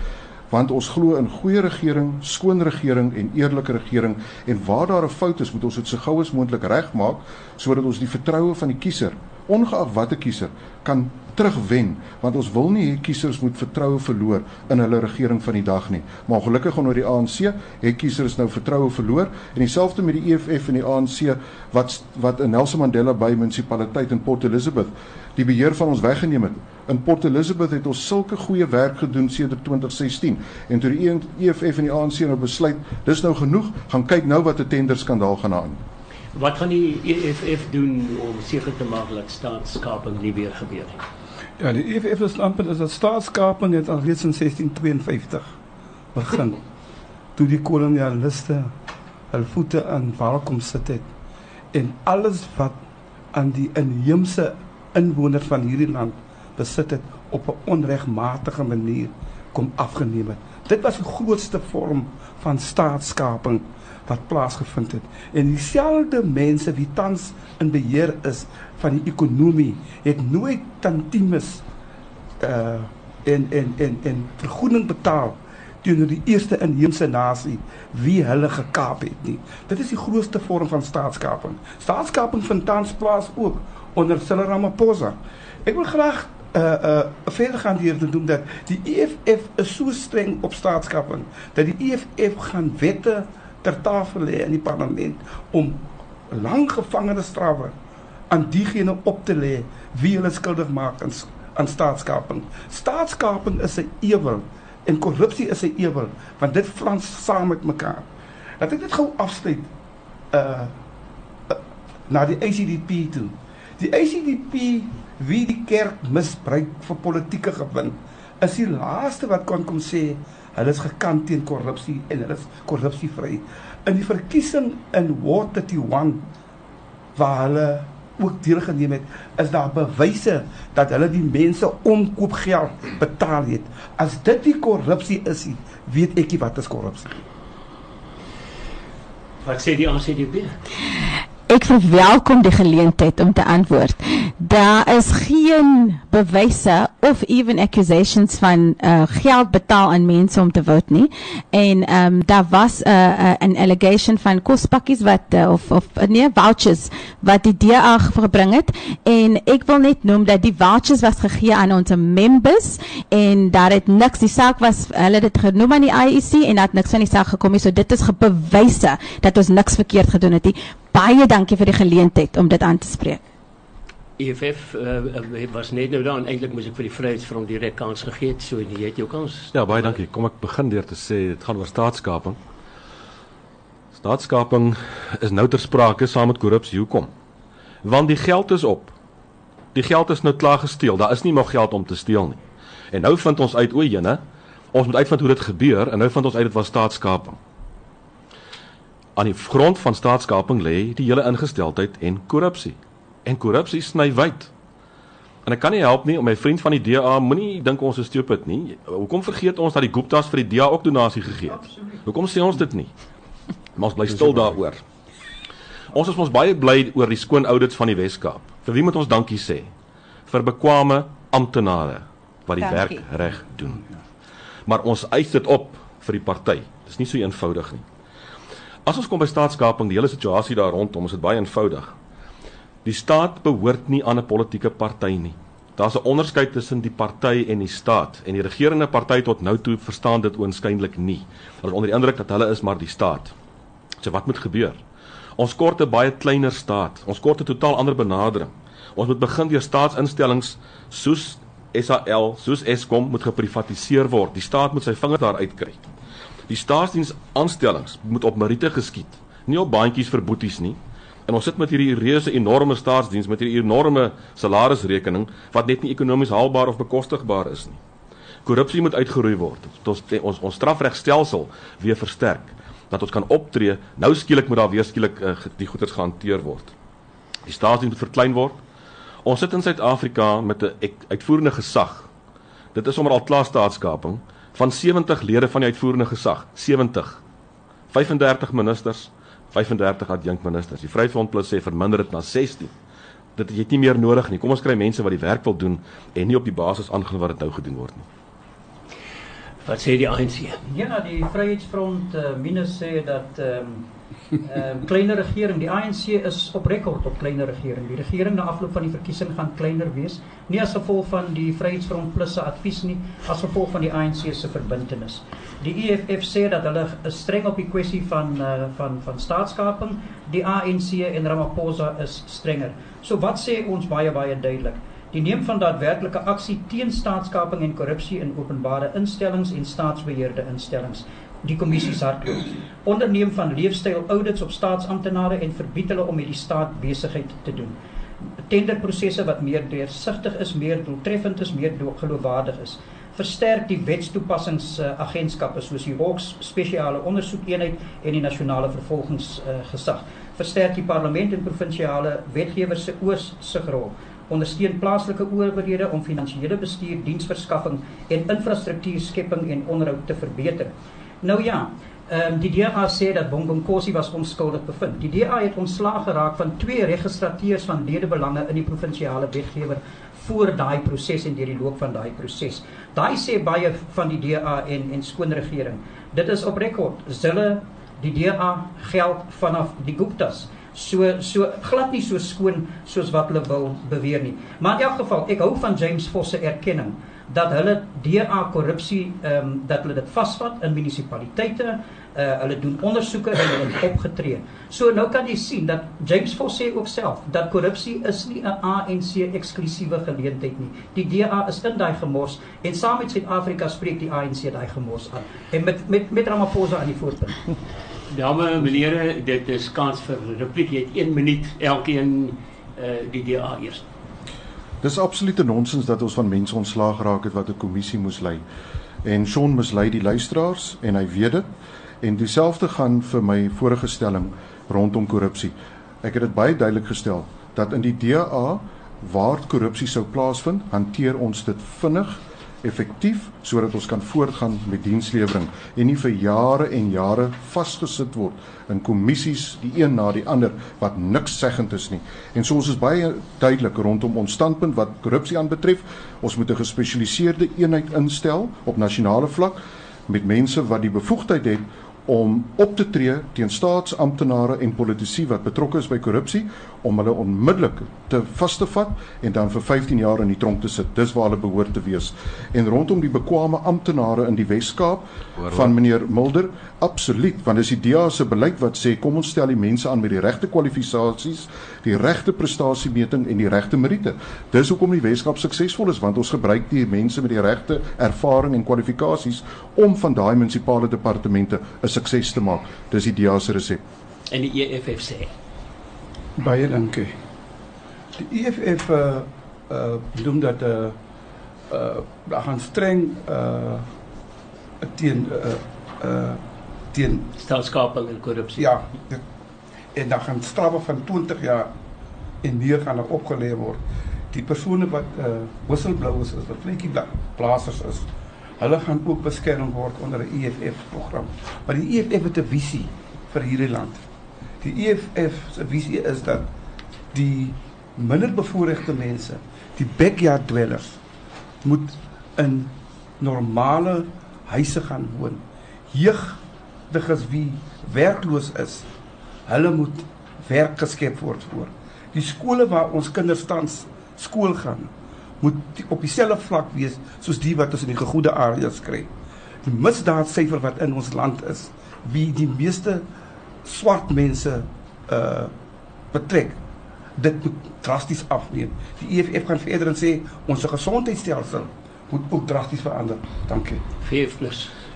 want ons glo in goeie regering, skoon regering en eerlike regering en waar daar 'n fout is, moet ons dit so gou as moontlik regmaak sodat ons die vertroue van die kiezer, ongeag watter kiezer, kan terugwen want ons wil nie hê kiesers moet vertroue verloor in hulle regering van die dag nie. Maar ongelukkig onder die ANC het kiesers nou vertroue verloor en dieselfde met die EFF en die ANC wat wat in Nelson Mandela Bay munisipaliteit in Port Elizabeth die beheer van ons weggeneem het. In Port Elizabeth het ons sulke goeie werk gedoen sedert 2016 en toe die EFF en die ANC nou besluit, dis nou genoeg, gaan kyk nou wat 'n tender skandaal gaan aan. Wat gaan die EFF doen om seker te maak dat staatskaping nie weer gebeur nie? Ja, die EFF se standpunt is dat staatskaping het al reeds in 1652 begin. toe die kolonialiste hul voete aan waar kom sit het en alles wat aan die inheemse inwoners van hierdie land besit het op 'n onregmatige manier kom afgeneem het. Dit was die grootste vorm van staatskaping wat plaasgevind het. En dieselfde mense wie tans in beheer is van die ekonomie het nooit tantimes uh en en en en vergoeding betaal teenoor die eerste inheemse nasie wie hulle gekaap het nie. Dit is die grootste vorm van staatskaping. Staatskaping vind tans plaas ook onder Cyril Ramaphosa. Ek wil graag uh uh verder gaan hier te doen dat die EFF is so streng op staatskaping dat die EFF gaan wette ter tafel lê in die parlement om lang gevangenisstrawe aan diegene op te lê wie hulle skuldig maak aan aan staatskaping. Staatskaping is 'n ewel en korrupsie is 'n ewel want dit frans saam met mekaar. Laat ek dit gou afsluit. Uh na die ICDP toe. Die ICDP wie die kerk misbruik vir politieke gewin is die laaste wat kan kom sê hulle is gekant teen korrupsie en hulle is korrupsievry. In die verkiesing in 31 waar hulle ook deelgeneem het, is daar bewyse dat hulle die mense omkoopgeld betaal het. As dit die korrupsie is, weet ek nie wat is korrupsie. Wat sê die ACDP? Ek verwelkom die geleentheid om te antwoord. Daar is geen bewyse of even accusations van uh, geld betaal aan mense om te vote nie. En ehm um, daar was 'n uh, uh, 'n allegation van kospakkies wat uh, of of nee vouchers wat die DA gebring het en ek wil net noem dat die vouchers was gegee aan ons members en daar het niks die saak was hulle het dit genoem aan die IEC en dat niks van die saak gekom het. So dit is bewyse dat ons niks verkeerd gedoen het nie. Baie dankie vir die geleentheid om dit aan te spreek. EFF uh, was net nou daar en eintlik moes ek vir die Vryheidsfront direk kans gegee het, so jy het jou kans. Ja, baie dankie. Kom ek begin deur te sê dit gaan oor staatskaping. Staatskaping is nou ter sprake saam met korrupsie. Hoekom? Want die geld is op. Die geld is nou klaar gesteel. Daar is nie nog geld om te steel nie. En nou vind ons uit o, jene, ons moet uitvind hoe dit gebeur en nou vind ons uit dit was staatskaping. Aan die grond van staatskaping lê die hele ingesteldheid en korrupsie. En korrupsie sny wyd. En ek kan nie help nie om my vriend van die DA moenie dink ons is stupid nie. Hoekom vergeet ons dat die Gupta's vir die DA ook donasie gegee het? Hoekom sê ons dit nie? Maar ons bly stil daaroor. Ons is ons baie bly oor die skoon audits van die Wes-Kaap. Vir wie moet ons dankie sê? Vir bekwame amptenare wat die dankie. werk reg doen. Maar ons eis dit op vir die party. Dis nie so eenvoudig nie. As ons kom by staatskaping, die hele situasie daar rondom, is dit baie eenvoudig. Die staat behoort nie aan 'n politieke party nie. Daar's 'n onderskeid tussen die party en die staat en die regerende party tot nou toe verstaan dit oënskynlik nie. Hulle is onder die indruk dat hulle is maar die staat. So wat moet gebeur? Ons kort 'n baie kleiner staat. Ons kort 'n totaal ander benadering. Ons moet begin deur staatsinstellings soos SAL, soos Eskom moet geprivatiseer word. Die staat moet sy vinger daar uitkry. Die staatsdiens aanstellings moet op meriete geskied, nie op baantjies vir boeties nie. En ons sit met hierdie reuse enorme staatsdiens met hierdie enorme salarisrekening wat net nie ekonomies haalbaar of bekostigbaar is nie. Korrupsie moet uitgeroei word. Ons ons ons strafregstelsel weer versterk dat ons kan optree. Nou skielik moet daar weer skielik uh, die goederes gehanteer word. Die staatsdiens moet verklein word. Ons sit in Suid-Afrika met 'n uitvoerende gesag. Dit is sommer al klaar staatskaping van 70 lede van die uitvoerende gesag, 70. 35 ministers, 35 adjunkministers. Die Vryheidsfront Plus sê verminder dit na 16. Dit het nie meer nodig nie. Kom ons kry mense wat die werk wil doen en nie op die basis aangaan wat dit nou gedoen word nie. Wat sê die ANC? Ja, die Vryheidsfront uh, minus sê dat ehm um, ehm uh, kleiner regering, die ANC is op rekord op kleiner regering. Die regering na afloop van die verkiesing gaan kleiner wees, nie as gevolg van die Vryheidsfront Plus se advies nie, as gevolg van die ANC se verbintenis. Die EFF sê dat hulle streng op die kwessie van uh, van van staatskaping. Die ANC en Ramaphosa is strenger. So wat sê ons baie baie duidelik? Die neem van daadwerklike aksie teen staatskaping en korrupsie in openbare instellings en staatsbeheerde instellings. Die kommissie hardloop. Onderneem van leefstyl audits op staatsamptenare en verbied hulle om met die staat besigheid te doen. Tenderprosesse wat meer deursigtig is, meer doeltreffend is, meer geloofwaardig is. Versterk die wetstoepassingsagentskappe soos die Hawks spesiale ondersoekeenheid en die nasionale vervolgingsgesag. Versterk die parlement en provinsiale wetgewers se oorsigrol ondersteun plaaslike owerhede om finansiële bestuur, diensverskaffing en infrastruktuurskepping en onderhoud te verbeter. Nou ja, ehm um, die DA sê dat Bongonkosi was onskuldig bevind. Die DA het ontslaag geraak van twee registrateurs van ledebelange in die provinsiale wetgewer voor daai proses en deur die loop van daai proses. Daai sê baie van die DA en en skoon regering. Dit is op rekord. Hulle die DA geld vanaf die Guptas so so glad nie so skoon soos wat hulle wil beweer nie. Maar in elk geval, ek hou van James Vos se erkenning dat hulle DA korrupsie ehm um, dat hulle dit vasvat in munisipaliteite, uh, hulle doen ondersoeke en hulle het opgetree. So nou kan jy sien dat James Vos sê ook self dat korrupsie is nie 'n ANC eksklusiewe geleentheid nie. Die DA is in daai gemors en saam met Suid-Afrika spreek die ANC daai gemors aan. En met met met Ramaphosa aan die voorpunt. Dame en menere, dit is kans vir repliek. Jy het 1 minuut elkeen uh die DA eers. Dis absolute nonsens dat ons van mense ontslaag geraak het wat 'n kommissie moes lei. En Shaun mislei die luisteraars en hy weet dit. En dieselfde gaan vir my vorige stelling rondom korrupsie. Ek het dit baie duidelik gestel dat in die DA waar korrupsie sou plaasvind, hanteer ons dit vinnig effektief sodat ons kan voortgaan met dienslewering en nie vir jare en jare vasgesit word in kommissies die een na die ander wat niks seggend is nie. En so ons is baie duidelik rondom ons standpunt wat korrupsie aanbetref. Ons moet 'n gespesialiseerde eenheid instel op nasionale vlak met mense wat die bevoegdheid het om op te tree teen staatsamptenare en politici wat betrokke is by korrupsie om hulle onmiddellik te vas te vat en dan vir 15 jaar in die tronk te sit. Dis waar hulle behoort te wees. En rondom die bekwame amptenare in die Wes-Kaap van meneer Mulder, absoluut, want dis die DA se beleid wat sê kom ons stel die mense aan met die regte kwalifikasies, die regte prestasiemeting en die regte meriete. Dis hoekom die Wes-Kaap suksesvol is want ons gebruik die mense met die regte ervaring en kwalifikasies om van daai munisipale departemente 'n sukses te maak. Dis die DA se resep. En die EFF sê Baie dankie. Die EFF uh uh noem dat uh uh daar gaan streng uh teen uh uh teen staatskaping en korrupsie. ja, dit, en dan gaan straffe van 20 jaar en meer gaan er opgelê word. Die persone wat uh whistleblowers is, wat vletjie plaasers is, hulle gaan ook beskerm word onder 'n EFF program. Maar die EFF het 'n visie vir hierdie land. Die EFF se visie is dat die minderbevoorregte mense, die backyard dwellers moet in normale huise gaan woon. Jeugdiges wie werkloos is, hulle moet werk geskep word voor. Die skole waar ons kinders tans skool gaan, moet die, op dieselfde vlak wees soos die wat ons in die gegoede areas kry. Die misdaadsyfer wat in ons land is, wie die meeste swart mense uh betrek, dit moet drasties afneem. Die EFF gaan verder en sê ons gesondheidstelsel moet ook drasties verander. Dankie. VF+.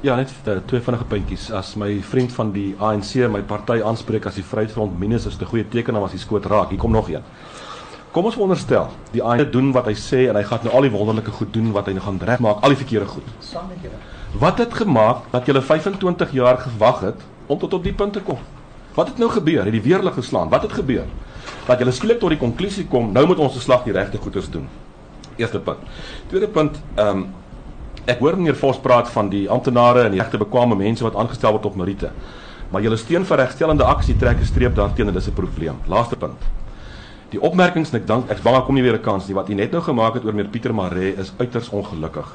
Ja, net uh, twee vinnige puntjies. As my vriend van die ANC my party aanspreek as die Vryheidsfront minus is 'n goeie teken dan was hy skoot raak. Hier kom nog een. Kom ons veronderstel, die ANC doen wat hy sê en hy gaan nou al die wonderlike goed doen wat hy nou gaan regmaak, al die verkeerde goed. Saam met julle. Wat het gemaak dat jy 25 jaar gewag het om tot op die punt te kom? Wat het nou gebeur? Het die weerlig geslaan? Wat het gebeur? Dat jy skielik tot die konklusie kom, nou moet ons se slag die regte goeders doen. Eerste punt. Tweede punt, ehm um, ek hoor meneer Vos praat van die amptenare en die regte bekwame mense wat aangestel word op meriete. Maar julle steun vir regstellende aksie trek 'n streep daarteenoor en dis 'n probleem. Laaste punt. Die opmerkings en ek dank ek's bang daar kom nie weer 'n kans nie wat u net nou gemaak het oor meneer Pieter Maree is uiters ongelukkig.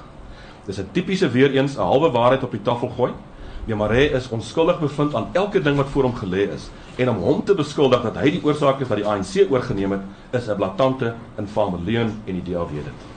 Dis 'n tipiese weer eens 'n halwe waarheid op die tafel gooi. Meneer Maree is onskuldig bevind aan elke ding wat voor hom gelê is en om hom te beskuldig dat hy die oorsaak is dat die ANC oorgeneem het, is 'n blaatante infame leuen en die DA weet dit.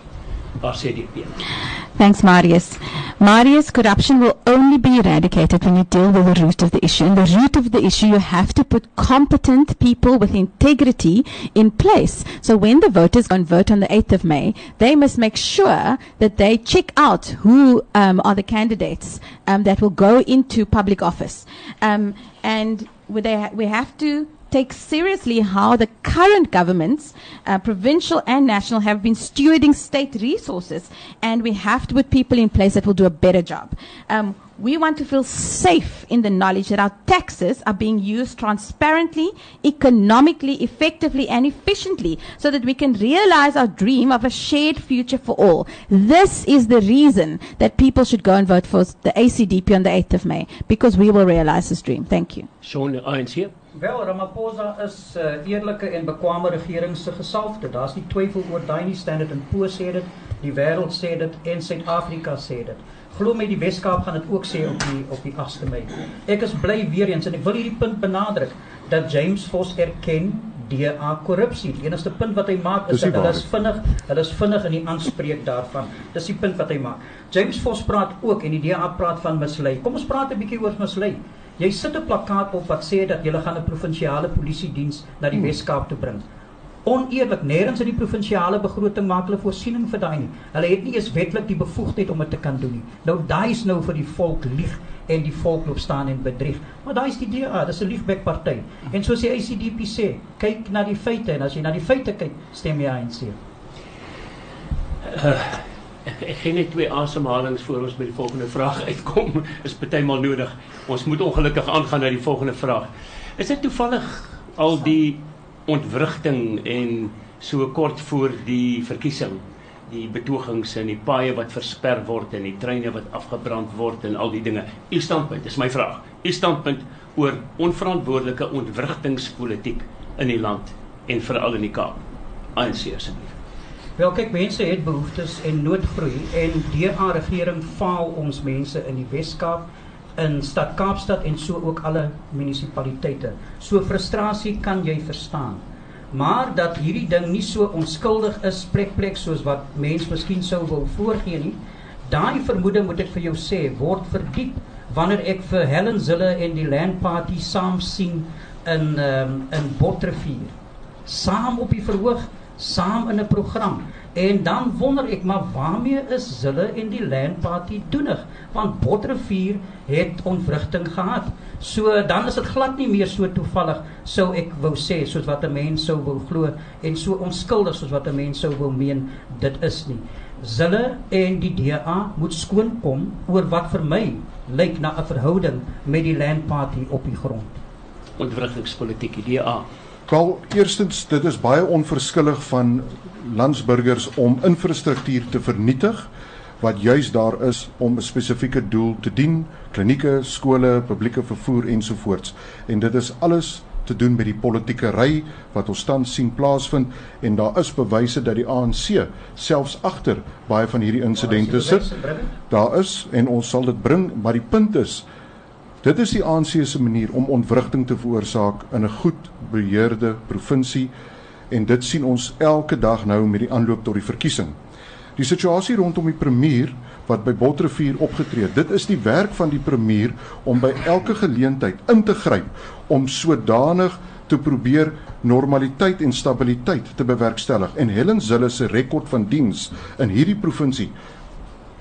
Thanks, Marius. Marius, corruption will only be eradicated when you deal with the root of the issue. And the root of the issue, you have to put competent people with integrity in place. So when the voters go and vote on the 8th of May, they must make sure that they check out who um, are the candidates um, that will go into public office. Um, and ha- we have to take seriously how the current governments, uh, provincial and national, have been stewarding state resources, and we have to put people in place that will do a better job. Um, we want to feel safe in the knowledge that our taxes are being used transparently, economically, effectively, and efficiently so that we can realize our dream of a shared future for all. This is the reason that people should go and vote for the ACDP on the 8th of May because we will realize this dream. Thank you. Shaun ANC. Wel, Ramaphosa is 'n uh, eerlike en bekwame regering se gesalfde. Daar's nie twyfel oor daai nie. Standard & Poor's sê dit, die wêreld sê dit en Suid-Afrika sê dit. Glo my die Weskaap gaan dit ook sê op die op die 8de Mei. Ek is bly weer eens en ek wil hierdie punt benadruk dat James Vos erken DA korrupsie. Die enigste punt wat hy maak is dat hulle is vinnig, hulle is vinnig in die aanspreek daarvan. Dis die punt wat hy maak. James Vos praat ook en die DA praat van mislei. Kom ons praat 'n bietjie oor mislei. Jy sit 'n plakkaat op wat sê dat jy gaan 'n provinsiale polisie diens na die Wes-Kaap toe bring. Oneerlik. Nêrens in die provinsiale begroting maak hulle voorsiening vir daai nie. Hulle het nie eens wetlik die bevoegdheid om dit te kan doen nie. Nou daai is nou vir die volk lieg en die volk loop staan en bedrieg. Maar daai is die DA, dis 'n liegbek party. En soos die ICDP sê, kyk na die feite en as jy na die feite kyk, stem jy ANC. Ek ek gee net twee asemhalings voor ons by die volgende vraag uitkom. Is partymal nodig. Ons moet ongelukkig aangaan na die volgende vraag. Is dit toevallig al die ontwrigting en so kort voor die verkiesing die betogings en die paaie wat versper word en die treine wat afgebrand word en al die dinge. U standpunt is my vraag. U standpunt oor onverantwoordelike ontwrigtingspolitiek in die land en veral in die Kaap. ANC asseblief. Wel kyk mense het behoeftes en noodgroei en deur aan regering faal ons mense in die Wes-Kaap in stad Kaapstad en so ook alle munisipaliteite. So frustrasie kan jy verstaan. Maar dat hierdie ding nie so onskuldig is plek plek soos wat mense miskien sou wil voorgee nie. Daai vermoede moet ek vir jou sê word verdiep wanneer ek vir Helen Zille en die Land Party saam sien in um, in Botrefuur. Saam op die verhoog, saam in 'n program. En dan wonder ek maar waarmee is Zille en die Land Party doenig? Want Botrefuur het ontwrigting gehad. So dan is dit glad nie meer so toevallig sou ek wou sê soos wat 'n mens sou wou glo en so onskuldig soos wat 'n mens sou wou meen dit is nie. Zille en die DA moet skoon kom oor wat vir my lyk na 'n verhouding met die Land Party op die grond. Ontwrigtingspolitiek die DA Wel, eerstens, dit is baie onverskillig van landsburgers om infrastruktuur te vernietig wat juis daar is om 'n spesifieke doel te dien, klinieke, skole, publieke vervoer ensovoorts. En dit is alles te doen met die politieke ry wat ons tans sien plaasvind en daar is bewyse dat die ANC selfs agter baie van hierdie insidente sit. Daar is en ons sal dit bring, maar die punt is Dit is die ANC se manier om ontwrigting te veroorsaak in 'n goed beheerde provinsie en dit sien ons elke dag nou met die aanloop tot die verkiesing. Die situasie rondom die premier wat by Botrefuur opgetree het, dit is die werk van die premier om by elke geleentheid in te gryp om sodanig te probeer normaliteit en stabiliteit te bewerkstellig en Helen Zille se rekord van diens in hierdie provinsie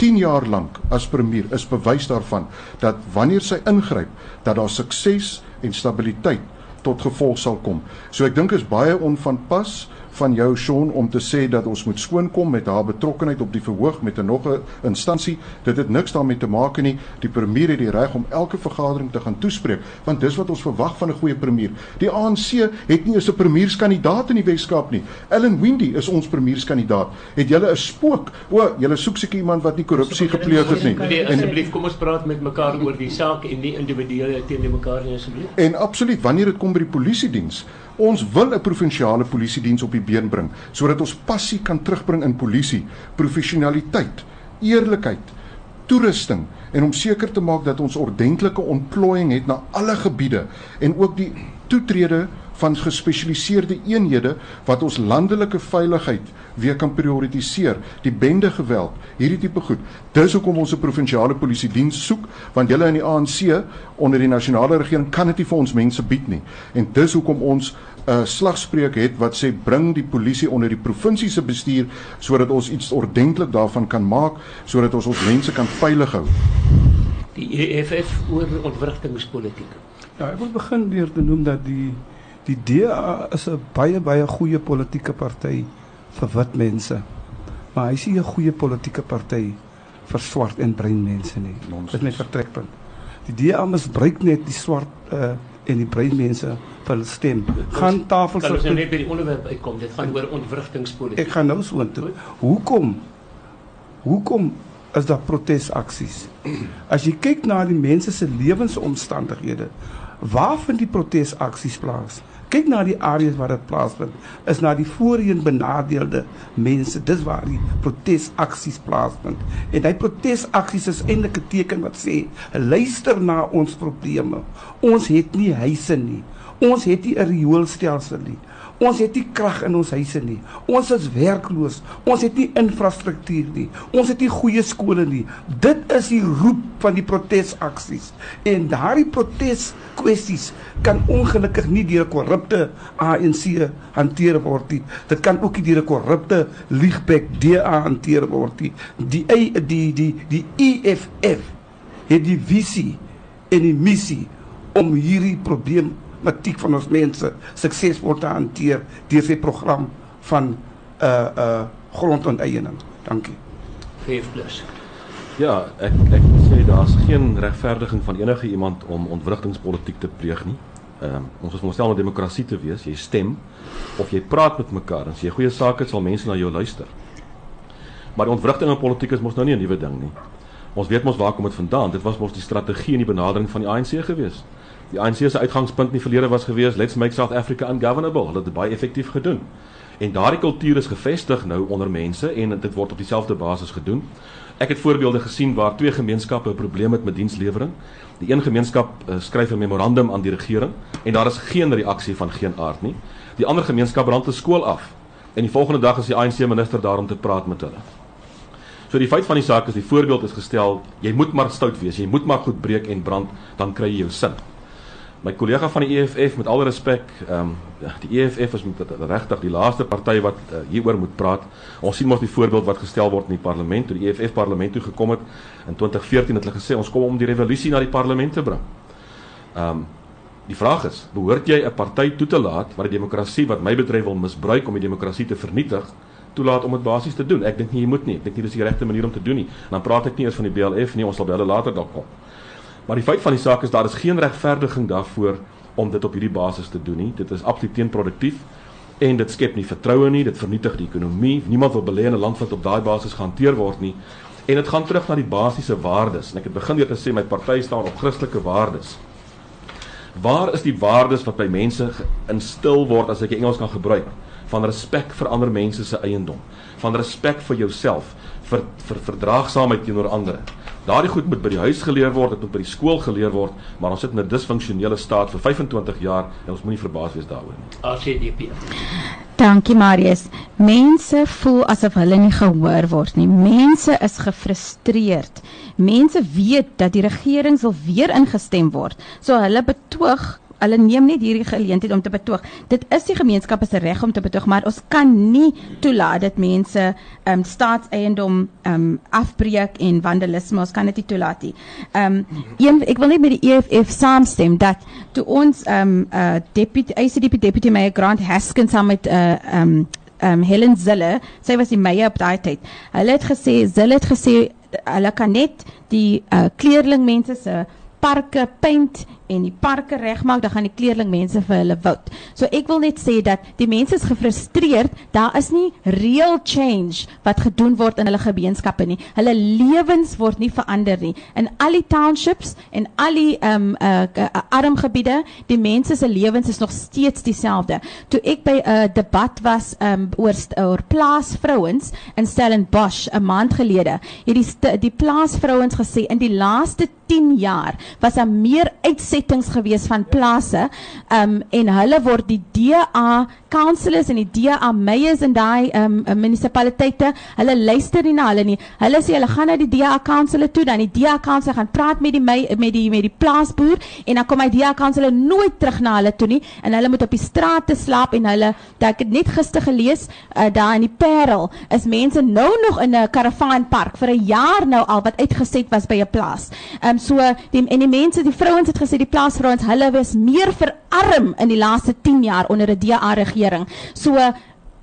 10 jaar lank as premier is bewys daarvan dat wanneer sy ingryp dat daar sukses en stabiliteit tot gevolg sal kom. So ek dink is baie onvanpas van jou Sean om te sê dat ons moet skoonkom met haar betrokkeheid op die verhoog met 'n nog 'n instansie. Dit het niks daarmee te maak nie. Die premier het die reg om elke vergadering te gaan toespreek, want dis wat ons verwag van 'n goeie premier. Die ANC het nie eens 'n premierskandidaat in die Wes-Kaap nie. Ellen Windy is ons premierskandidaat. Het julle 'n spook? O, julle soek seker iemand wat nie korrupsie gepleeg het nie. Nee, asseblief, kom ons praat met mekaar oor die saak en nie individuele teenoor mekaar nie asseblief. En absoluut, wanneer dit kom by die polisie diens, Ons wil 'n provinsiale polisie diens op die been bring sodat ons passie kan terugbring in polisie, professionaliteit, eerlikheid, toerusting en om seker te maak dat ons ordentlike ontplooiing het na alle gebiede en ook die toetrede van gespesialiseerde eenhede wat ons landelike veiligheid weer kan prioritiseer, die bende geweld, hierdie tipe goed. Dis hoekom ons 'n provinsiale polisie diens soek, want julle in die ANC onder die nasionale regering kan dit nie vir ons mense bied nie. En dis hoekom ons 'n uh, slagspreuk het wat sê bring die polisie onder die provinsie se bestuur sodat ons iets ordentlik daarvan kan maak sodat ons ons mense kan veilig hou. Die EFF oor ontwrigtingspolitiek. Ja, ek wil begin deur te noem dat die die DA is 'n baie baie goeie politieke party vir wit mense. Maar hy is nie 'n goeie politieke party vir swart en bruin mense nie. Dit is my vertrekpunt. Die DA misbruik net die swart uh, en die bruin mense vir hulle stem. Gaan tafels Kan ons nou net by die onderwerp uitkom? Dit gaan oor ontwrigtingspolitiek. Ek gaan nou so intoe. Hoekom? Hoekom is daar protesaksies? As jy kyk na die mense se lewensomstandighede, waar vind die protesaksies plaas? Kyk na die areas waar dit plaasvind. Is na die voorheen benadeelde mense. Dis waar die protesaksies plaasvind. En daai protesaksies is eintlik 'n teken wat sê luister na ons probleme. Ons het nie huise nie. Ons het nie 'n rioolstelsel nie Ons het nie krag in ons huise nie. Ons is werkloos. Ons het nie infrastruktuur nie. Ons het nie goeie skole nie. Dit is die roep van die protesaksies. En daardie protes kwessies kan ongelukkig nie deur 'n korrupte ANC hanteer word nie. Dit kan ook nie deur 'n korrupte Liegbek DA hanteer word nie. Die die die die EFF het die visie en die missie om hierdie probleem matiek van ons mense suksesvol te hanteer deur sy program van uh uh grondonteiening. Dankie. 5 plus. Ja, ek ek sê daar's geen regverdiging van enige iemand om ontwrigtingspolitiek te pleeg nie. Ehm um, ons is veronderstel om 'n demokrasie te wees. Jy stem of jy praat met mekaar en as jy goeie sake het, sal mense na jou luister. Maar ontwrigting in politiek is mos nou nie 'n nuwe ding nie. Ons weet mos waar kom dit vandaan. Dit was mos die strategie en die benadering van die ANC geweest. Die ANC se uitgangspunt in die verlede was gewees, let's make South Africa ungovernable. Hulle het baie effektief gedoen. En daardie kultuur is gevestig nou onder mense en dit word op dieselfde basis gedoen. Ek het voorbeelde gesien waar twee gemeenskappe 'n probleem het met dienslewering. Die een gemeenskap uh, skryf 'n memorandum aan die regering en daar is geen reaksie van geen aard nie. Die ander gemeenskap brand 'n skool af. En die volgende dag is die ANC minister daar om te praat met hulle. So die feit van die saak is die voorbeeld is gestel, jy moet maar stout wees, jy moet maar goed breek en brand, dan kry jy jou sin my kollega van die EFF met alle respek, ehm um, die EFF is met regtig die laaste party wat uh, hieroor moet praat. Ons sien mos die voorbeeld wat gestel word in die parlement toe die EFF parlement toe gekom het in 2014 het hulle gesê ons kom om die revolusie na die parlement te bring. Ehm um, die vraag is, behoort jy 'n party toe te laat wat die demokrasie wat my betref wil misbruik om die demokrasie te vernietig? toelaat om dit basies te doen. Ek dink nie jy moet nie. Ek dink nie dis die regte manier om te doen nie. En dan praat ek nie eers van die BLF nie, ons sal by hulle later dalk kom. Maar die feit van die saak is daar is geen regverdiging daarvoor om dit op hierdie basis te doen nie. Dit is absoluut teenproduktief en dit skep nie vertroue nie, dit vernietig die ekonomie. Niemand wil belê in 'n land wat op daai basis gehanteer word nie. En dit gaan terug na die basiese waardes. En ek het begin deur te sê my party staan op Christelike waardes. Waar is die waardes wat by mense instil word as ek Engels kan gebruik van respek vir ander mense se eiendom, van respek vir jouself, vir vir verdraagsaamheid teenoor ander. Daardie goed moet by die huis geleer word, dit moet by die skool geleer word, maar ons sit in 'n disfunksionele staat vir 25 jaar en ons moenie verbaas wees daaroor nie. ACDP. Dankie Marius. Mense voel asof hulle nie gehoor word nie. Mense is gefrustreerd. Mense weet dat die regering sal weer ingestem word. So hulle betoog hulle neem net hierdie geleentheid om te betoog. Dit is die gemeenskap se reg om te betoog, maar ons kan nie toelaat dat mense ehm um, staatseiendom ehm um, afbreek en vandalisme. Ons kan dit nie toelaat nie. Ehm um, een ek wil net met die EFF saamstem dat toe ons ehm um, uh deputy ICDP deputy mayor Grant Haskins saam met 'n uh, eh, ehm um, ehm um, Helen Zille, sy was die mayor op daai tyd. Hulle het gesê Zille het gesê hulle kan net die uh, kleerling mense se parke paint en die parke regmaak, dan gaan die kleerling mense vir hulle vote. So ek wil net sê dat die mense is gefrustreerd, daar is nie real change wat gedoen word in hulle gemeenskappe nie. Hulle lewens word nie verander nie. In al die townships en al die ehm um, uh, uh, arm gebiede, die mense se lewens is nog steeds dieselfde. Toe ek by 'n uh, debat was ehm um, oor oor plaasvrouens in Stellenbosch 'n maand gelede, het die die plaasvrouens gesê in die laaste 10 jaar was daar meer uitse besettings gewees van plase. Um en hulle word die DA councillors en die DA mayors in daai um munisipaliteite, hulle luister nie na hulle nie. Hulle sê hulle gaan na die DA councillor toe, dan die DA councillor gaan praat met die met die met die plaasboer en dan kom hy DA councillor nooit terug na hulle toe nie en hulle moet op die strate slaap en hulle dat ek net gister gelees uh, daar in die Parel is mense nou nog in 'n karavaanpark vir 'n jaar nou al wat uitgeset was by 'n plaas. Um so die en die mense, die vrouens het gesê die plaasvrouens, hulle was meer verarm in die laaste 10 jaar onder 'n DA regering. So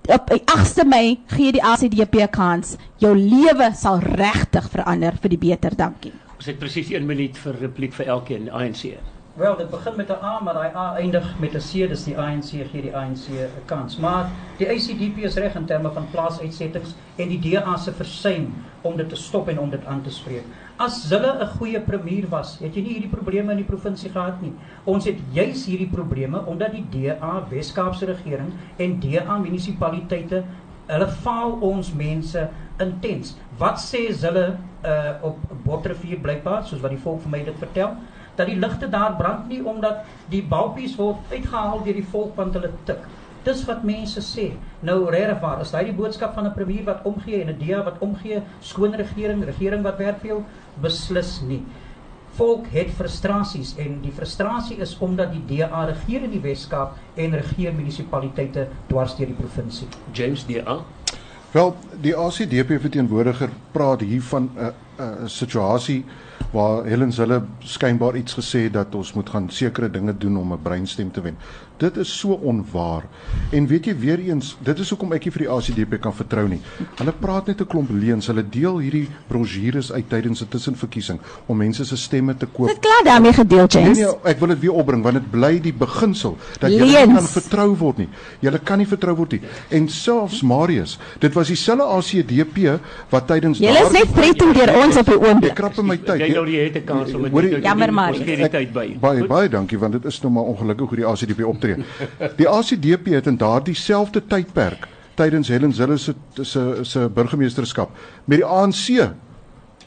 op 8de Mei gee die ACDP kans. Jou lewe sal regtig verander vir die beter. Dankie. Ons het presies 1 minuut vir repliek vir elkeen ANC. Wel, dit begin met 'n A, maar daai A eindig met 'n C, dis die ANC gee die ANC 'n kans. Maar die ACDP is reg in terme van plaasuitsettings en die DA se versuim om dit te stop en om dit aan te spreek. As hulle 'n goeie premier was, het jy nie hierdie probleme in die provinsie gehad nie. Ons het juis hierdie probleme omdat die DA Wes-Kaapse regering en DA munisipaliteite hulle faal ons mense intens. Wat sê hulle uh, op Botterrivier blykbaar soos wat die volk vir my dit vertel? dat die ligte daar brand nie omdat die balpies word uitgehaal deur die volk want hulle tik. Dis wat mense sê. Nou waar, is daai die boodskap van 'n premier wat omgee en 'n DA wat omgee, skoon regering, regering wat werk vir jou? Beslis nie. Volk het frustrasies en die frustrasie is omdat die DA regeer in die Wes-Kaap en regeer munisipaliteite dwars deur die provinsie. James DA. Wel, die ACDP verteenwoordiger praat hier van 'n uh, 'n uh, situasie waar Helen hulle skynbaar iets gesê dat ons moet gaan sekere dinge doen om 'n breinstem te wen. Dit is so onwaar. En weet jy weer eens, dit is hoekom ek nie vir die ACDP kan vertrou nie. Hulle praat net 'n klomp leuns. Hulle deel hierdie brosjures uit tydens 'n tussenverkiesing om mense se stemme te koop. Dit klaar daarmee gedeel, James. Nee, nee, ek wil dit weer opbring want dit bly die beginsel dat jy nie kan vertrou word nie. Jy kan nie vertrou word nie. En selfs Marius, dit was dieselfde ACDP wat tydens Julle is net threatened deur ons op die Ek oomblik. krap in my tyd. Jy nou die het 'n kans om dit jy- te doen. Jammer, maar- by. Baie baie dankie want dit is nou maar ongelukkig hoe die ACDP optree. Die ACDP het in daardie selfde tydperk tydens Helen Zille se se se burgemeesterskap met die ANC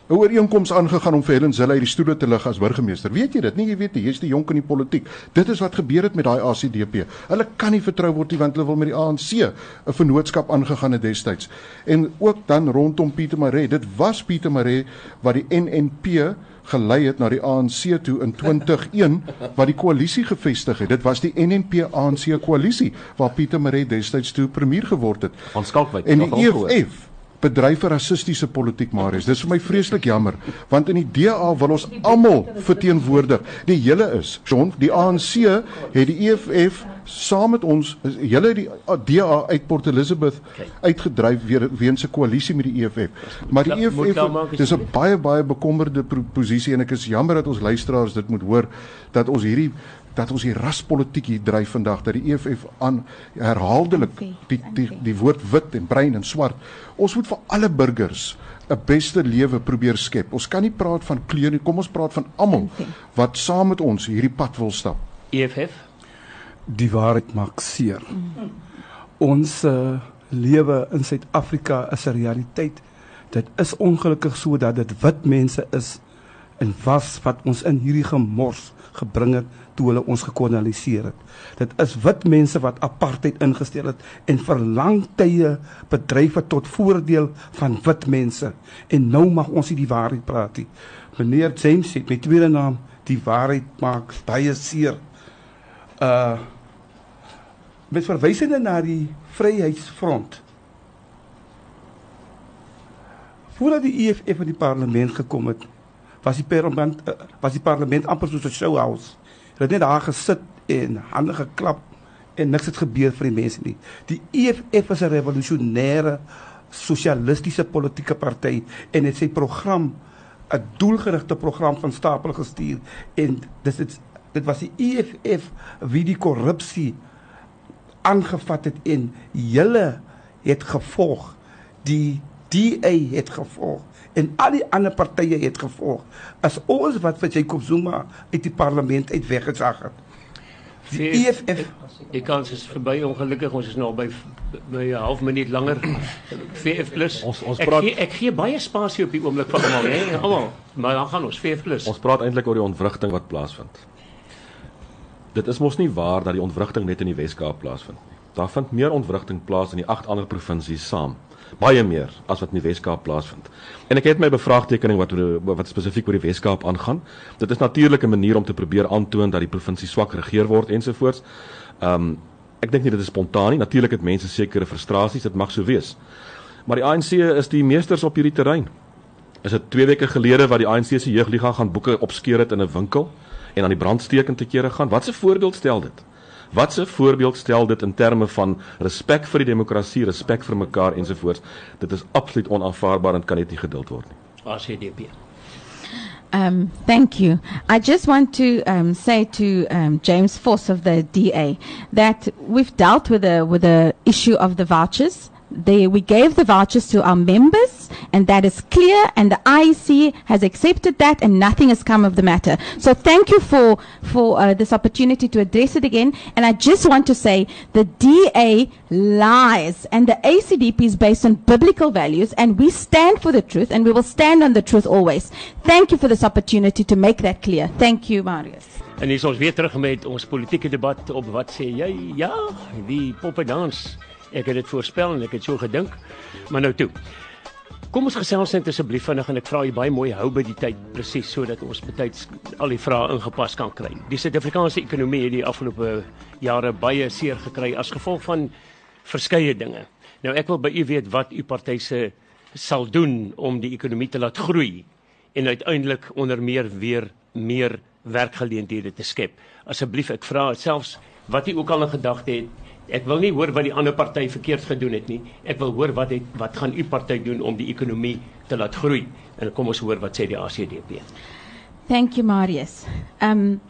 'n ooreenkoms aangegaan om vir Helen Zille uit die stoele te lig as burgemeester. Weet jy dit? Nee, jy weet nie, jy's te jonk in die politiek. Dit is wat gebeur het met daai ACDP. Hulle kan nie vertrou word nie want hulle wil met die ANC 'n vennootskap aangegaan het destyds. En ook dan rondom Pieter Maree. Dit was Pieter Maree wat die NNP gelei het na die ANC toe in 2001 wat die koalisie gevestig het. Dit was die NNP ANC koalisie waar Pieter Maree destyds toe premier geword het. Van Skalkwyk. En die. EFF bedryf 'n rassistiese politiek Marius. Dis vir my vreeslik jammer want in die DA wil ons almal verteenwoordig. Die hele is, John, die ANC het die EFF saam met ons het die DA uit Port Elizabeth uitgedryf weer weens 'n koalisie met die EFF. Maar die Moet- moet klaar maak, EFF dis 'n baie baie bekommerde posisie en ek is jammer dat ons luisteraars dit moet hoor dat ons hierdie dat ons die raspolitiek hier dryf vandag dat die EFF aan herhaaldelik die die die woord wit en bruin en swart. Ons moet vir alle burgers 'n beste lewe probeer skep. Ons kan nie praat van kleur nie. Kom ons praat van almal wat saam met ons hierdie pad wil stap. EFF. die waarheid maak seer. Ons uh, lewe in Suid-Afrika is 'n realiteit. Dit is ongelukkig so dat dit wit mense is en was wat ons in hierdie gemors gebring het toe hulle ons gekoloniseer het. Dit is wit mense wat apartheid ingestel het en vir lang tye bedryf het tot voordeel van wit mense. En nou mag ons nie die waarheid praat nie. Meneer James sê met tweede naam die waarheid maak baie seer. Uh met verwysende na die Vryheidsfront. Voordat die EFF in die parlement gekom het, was die parlement uh, was die parlement amper soos 'n showhouse. Hulle het net daar gesit en hande geklap en niks het gebeur vir die mense nie. Die EFF is 'n revolusionêre sosialistiese politieke party en het sy program 'n doelgerigte program van stapel gestuur en dis dit dit was die EFF wie die korrupsie aangevat het en julle het gevolg die DA het gevolg en al die ander partye het gevolg as ons wat vir Jacob Zuma uit die parlement uit weggesag het die E EFF Die kans is verby ongelukkig. Ons is nou by by 'n half minuut langer. VF plus. Ons- ons ek praat- gee ek gee baie spasie op die oomblik vir almal, hè? Almal. Maar dan gaan ons VF plus. Ons praat eintlik oor die ontwrigting wat plaasvind. Dit is mos nie waar dat die ontwrigting net in die Wes-Kaap plaasvind nie. Daar vind meer ontwrigting plaas in die agt ander provinsies saam. Baie meer as wat in die Wes-Kaap plaasvind. En ek het my bevraagtekening wat wat spesifiek oor die Wes-Kaap aangaan. Dit is natuurlik 'n manier om te probeer aantoon dat die provinsie swak geregeer word ensovoorts. Um ek dink nie dit is spontaan nie. Natuurlik het mense sekere frustrasies, dit mag so wees. Maar die ANC is die meesters op hierdie terrein. Is dit 2 weke gelede wat die ANC se jeugliga gaan boeke opskeer het in 'n winkel en aan die brandsteek te kere gaan? Wat 'n voorbeeld stel dit? Wat 'n voorbeeld stel dit in terme van respek vir die demokrasie, respek vir mekaar ensovoorts? Dit is absoluut onaanvaarbaar en kan net nie geduld word nie. ACDP. Um, thank you. I just want to um, say to um, James Force of the DA that we've dealt with the with the issue of the vouchers. They, we gave the vouchers to our members, and that is clear. And the IEC has accepted that, and nothing has come of the matter. So thank you for for uh, this opportunity to address it again. And I just want to say the DA lies, and the ACDP is based on biblical values, and we stand for the truth, and we will stand on the truth always. Thank you for this opportunity to make that clear. Thank you, Marius. En hier is ons weer terug met ons politieke debat op wat sê jy? Ja, die poppedans. Ek het dit voorspel en ek het so gedink. Maar nou toe. Kom ons gesels net asseblief vinnig en ek vra u baie mooi hou by die tyd presies sodat ons betyds al die vrae ingepas kan kry. Die Suid-Afrikaanse ekonomie het die afgelope jare baie seer gekry as gevolg van verskeie dinge. Nou ek wil by u weet wat u party se sal doen om die ekonomie te laat groei en uiteindelik onder meer weer meer werkgeleenthede te skep. Asseblief ek vra selfs wat u ook al in gedagte het. Ek wil nie hoor wat die ander party verkeerd gedoen het nie. Ek wil hoor wat het wat gaan u party doen om die ekonomie te laat groei? En kom ons hoor wat sê die ACDP. Thank you, Marius. Um,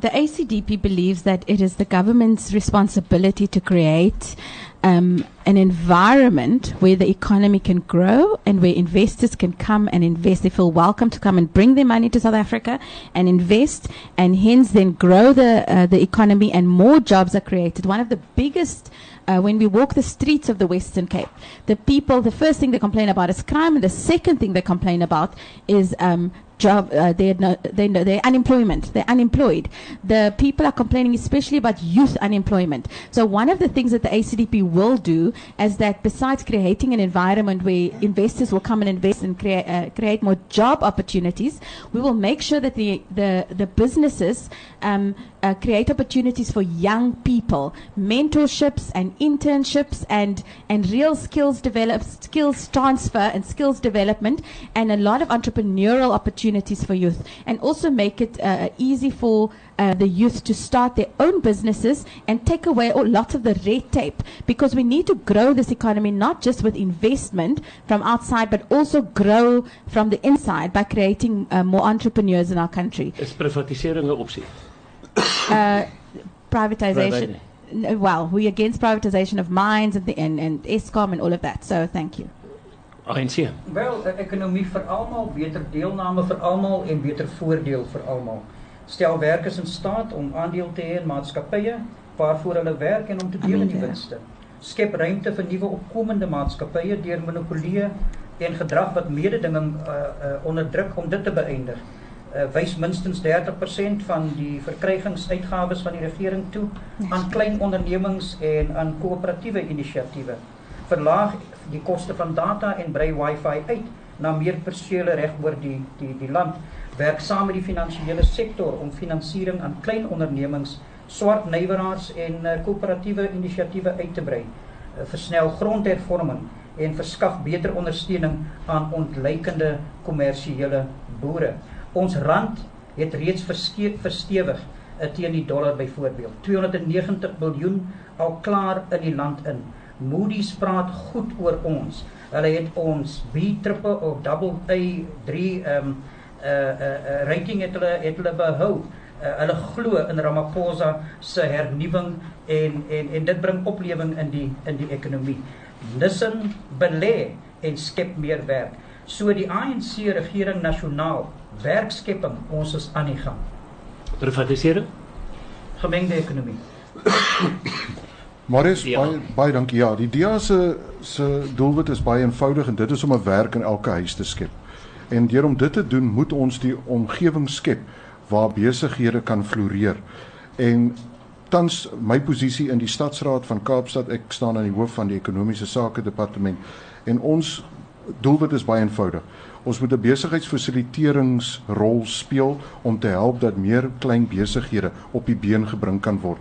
the ACDP believes that it is the government's responsibility to create um, an environment where the economy can grow and where investors can come and invest. They feel welcome to come and bring their money to South Africa and invest, and hence then grow the uh, the economy and more jobs are created. One of the biggest uh, when we walk the streets of the Western Cape, the people, the first thing they complain about is crime, and the second thing they complain about is um, job uh, they're, no, they know they're unemployment they're unemployed. The people are complaining especially about youth unemployment. So one of the things that the ACDP will do is that besides creating an environment where investors will come and invest and create uh, create more job opportunities we will make sure that the the, the businesses um, uh, create opportunities for young people. Mentorships and internships and and real skills develop skills transfer and skills development and a lot of entrepreneurial opportunities opportunities for youth and also make it uh, easy for uh, the youth to start their own businesses and take away a lot of the red tape because we need to grow this economy not just with investment from outside but also grow from the inside by creating uh, more entrepreneurs in our country. Is privatisering 'n opsie? Uh, privatization. Well, we're against privatization of mines and, the, and, and ESCOM and all of that. So thank you. ANC. Wel, 'n ekonomie vir almal, beter deelname vir almal en beter voordeel vir almal. Stel werkers in staat om aandeel te hê in maatskappye waarvoor hulle werk en om te deel in die winste. Skep ruimte vir nuwe opkomende maatskappye deur monopolie en gedrag wat mededinging uh, uh, onderdruk om dit te beëindig. Uh, wys minstens 30% van die verkrygingsuitgawes van die regering toe aan klein ondernemings en aan koöperatiewe inisiatiewe. Verlaag die koste van data en brei wifi uit na meer persele reg oor die die die land werk saam met die finansiële sektor om finansiering aan klein ondernemings, swart nywerheids en uh, koöperatiewe inisiatiewe uit te brei. Uh, versnel grondhervorming en verskaf beter ondersteuning aan ontleikende kommersiële boere. Ons rand het reeds verstewig uh, teen die dollar byvoorbeeld. 290 miljard al klaar in die land in. Moody's praat goed oor ons. Hulle het ons B triple of double A3 ehm um, uh uh, uh rating het hulle het hulle behou. Uh, hulle glo in Ramaphosa se hernuwing en en en dit bring oplewing in die in die ekonomie. Listen, belê en skep meer werk. So die ANC regering nasionaal werkskepping ons is aan die gang. Privatisering? Gemengde ekonomie. Marius ja. baie baie dankie. Ja, die DEA se se doelwit is baie eenvoudig en dit is om 'n werk in elke huis te skep. En deur om dit te doen, moet ons die omgewing skep waar besighede kan floreer. En tans my posisie in die stadsraad van Kaapstad, ek staan aan die hoof van die ekonomiese sake departement en ons doelwit is baie eenvoudig. Ons moet 'n besigheidsfasilitereringsrol speel om te help dat meer klein besighede op die been gebring kan word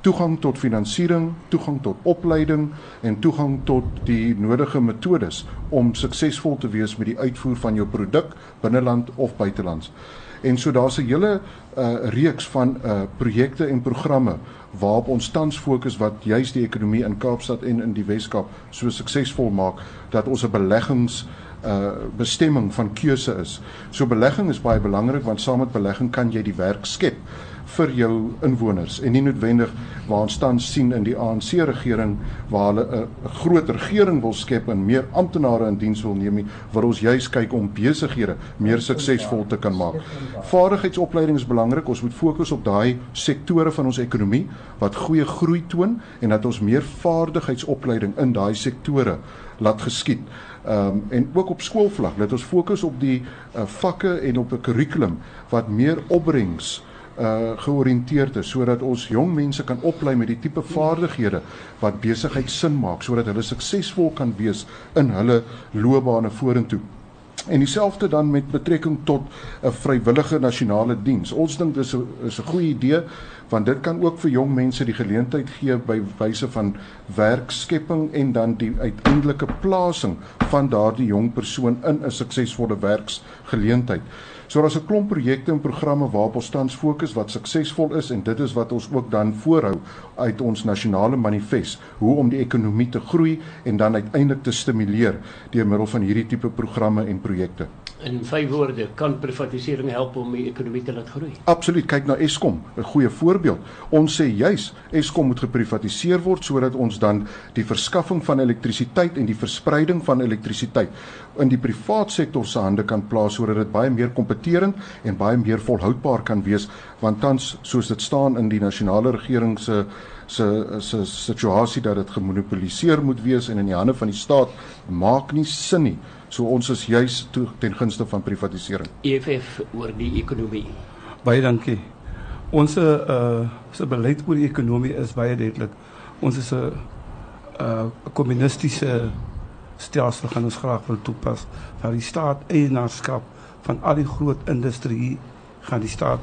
toegang tot finansiering, toegang tot opleiding en toegang tot die nodige metodes om suksesvol te wees met die uitvoer van jou produk binneland of buitelands. En so daar's 'n hele uh, reeks van uh, projekte en programme waarop ons tans fokus wat juis die ekonomie in Kaapstad en in die Wes-Kaap so suksesvol maak dat ons 'n beleggings uh bestemming van keuse is. So belegging is baie belangrik want saam met belegging kan jy die werk skep vir jou inwoners en nie noodwendig waar ons tans sien in die ANC regering waar hulle 'n groot regering wil skep en meer amptenare in diens wil neem waar ons juis kyk om besighede meer suksesvol te kan maak. Vaardigheidsopleiding is belangrik. Ons moet fokus op daai sektore van ons ekonomie wat goeie groei toon en dat ons meer vaardigheidsopleiding in daai sektore laat geskied. Ehm um, en ook op skoolvlak dat ons fokus op die uh, vakke en op 'n kurrikulum wat meer opbrengs uh georiënteerd is sodat ons jong mense kan oplei met die tipe vaardighede wat besigheid sin maak sodat hulle suksesvol kan wees in hulle loopbane vorentoe. En dieselfde dan met betrekking tot 'n vrywillige nasionale diens. Ons dink dis 'n is 'n goeie idee want dit kan ook vir jong mense die geleentheid gee by wyse van werkskepping en dan die uiteindelike plasing van daardie jong persoon in 'n suksesvolle werksgeleentheid. So daar's 'n klomp projekte en programme waarop ons tans fokus wat suksesvol is en dit is wat ons ook dan voorhou uit ons nasionale manifest hoe om die ekonomie te groei en dan uiteindelik te stimuleer deur middel van hierdie tipe programme en projekte. In vyf woorde, kan privatisering help om die ekonomie te laat groei? Absoluut. Kyk na Eskom, 'n goeie voorbeeld. Ons sê juis Eskom moet geprivatiseer word sodat ons dan die verskaffing van elektrisiteit en die verspreiding van elektrisiteit in die privaat sektor se hande kan plaas sodat dit baie meer kompeterend en baie meer volhoubaar kan wees want tans soos dit staan in die nasionale regering se se se situasie dat dit gemonopoliseer moet wees en in die hande van die staat maak nie sin nie. So ons is juis toe ten gunste van privatisering. EFF oor die ekonomie. Baie dankie. Ons uh se beleid oor die ekonomie is baie duidelik. Ons is 'n uh kommunistiese stelsel gaan ons graag wil toepas waar die staat eienaarskap van al die groot industrie gaan die staat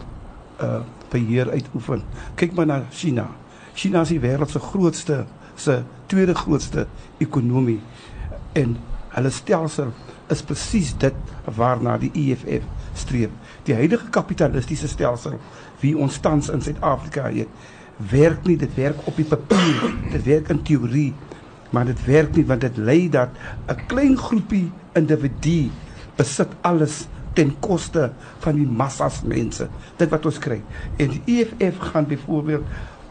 uh beheer uitoefen. Kyk maar na China. China is die wêreld se grootste se tweede grootste ekonomie en hulle stelsel is presies dit waarna die EFF streef. Die huidige kapitalistiese stelsel wie ons tans in Suid-Afrika het, werk nie, dit werk op die papier, dit werk in teorie, maar dit werk nie want dit lei dat 'n klein groepie individu besit alles ten koste van die massas mense. Dit wat ons kry. En die EFF gaan byvoorbeeld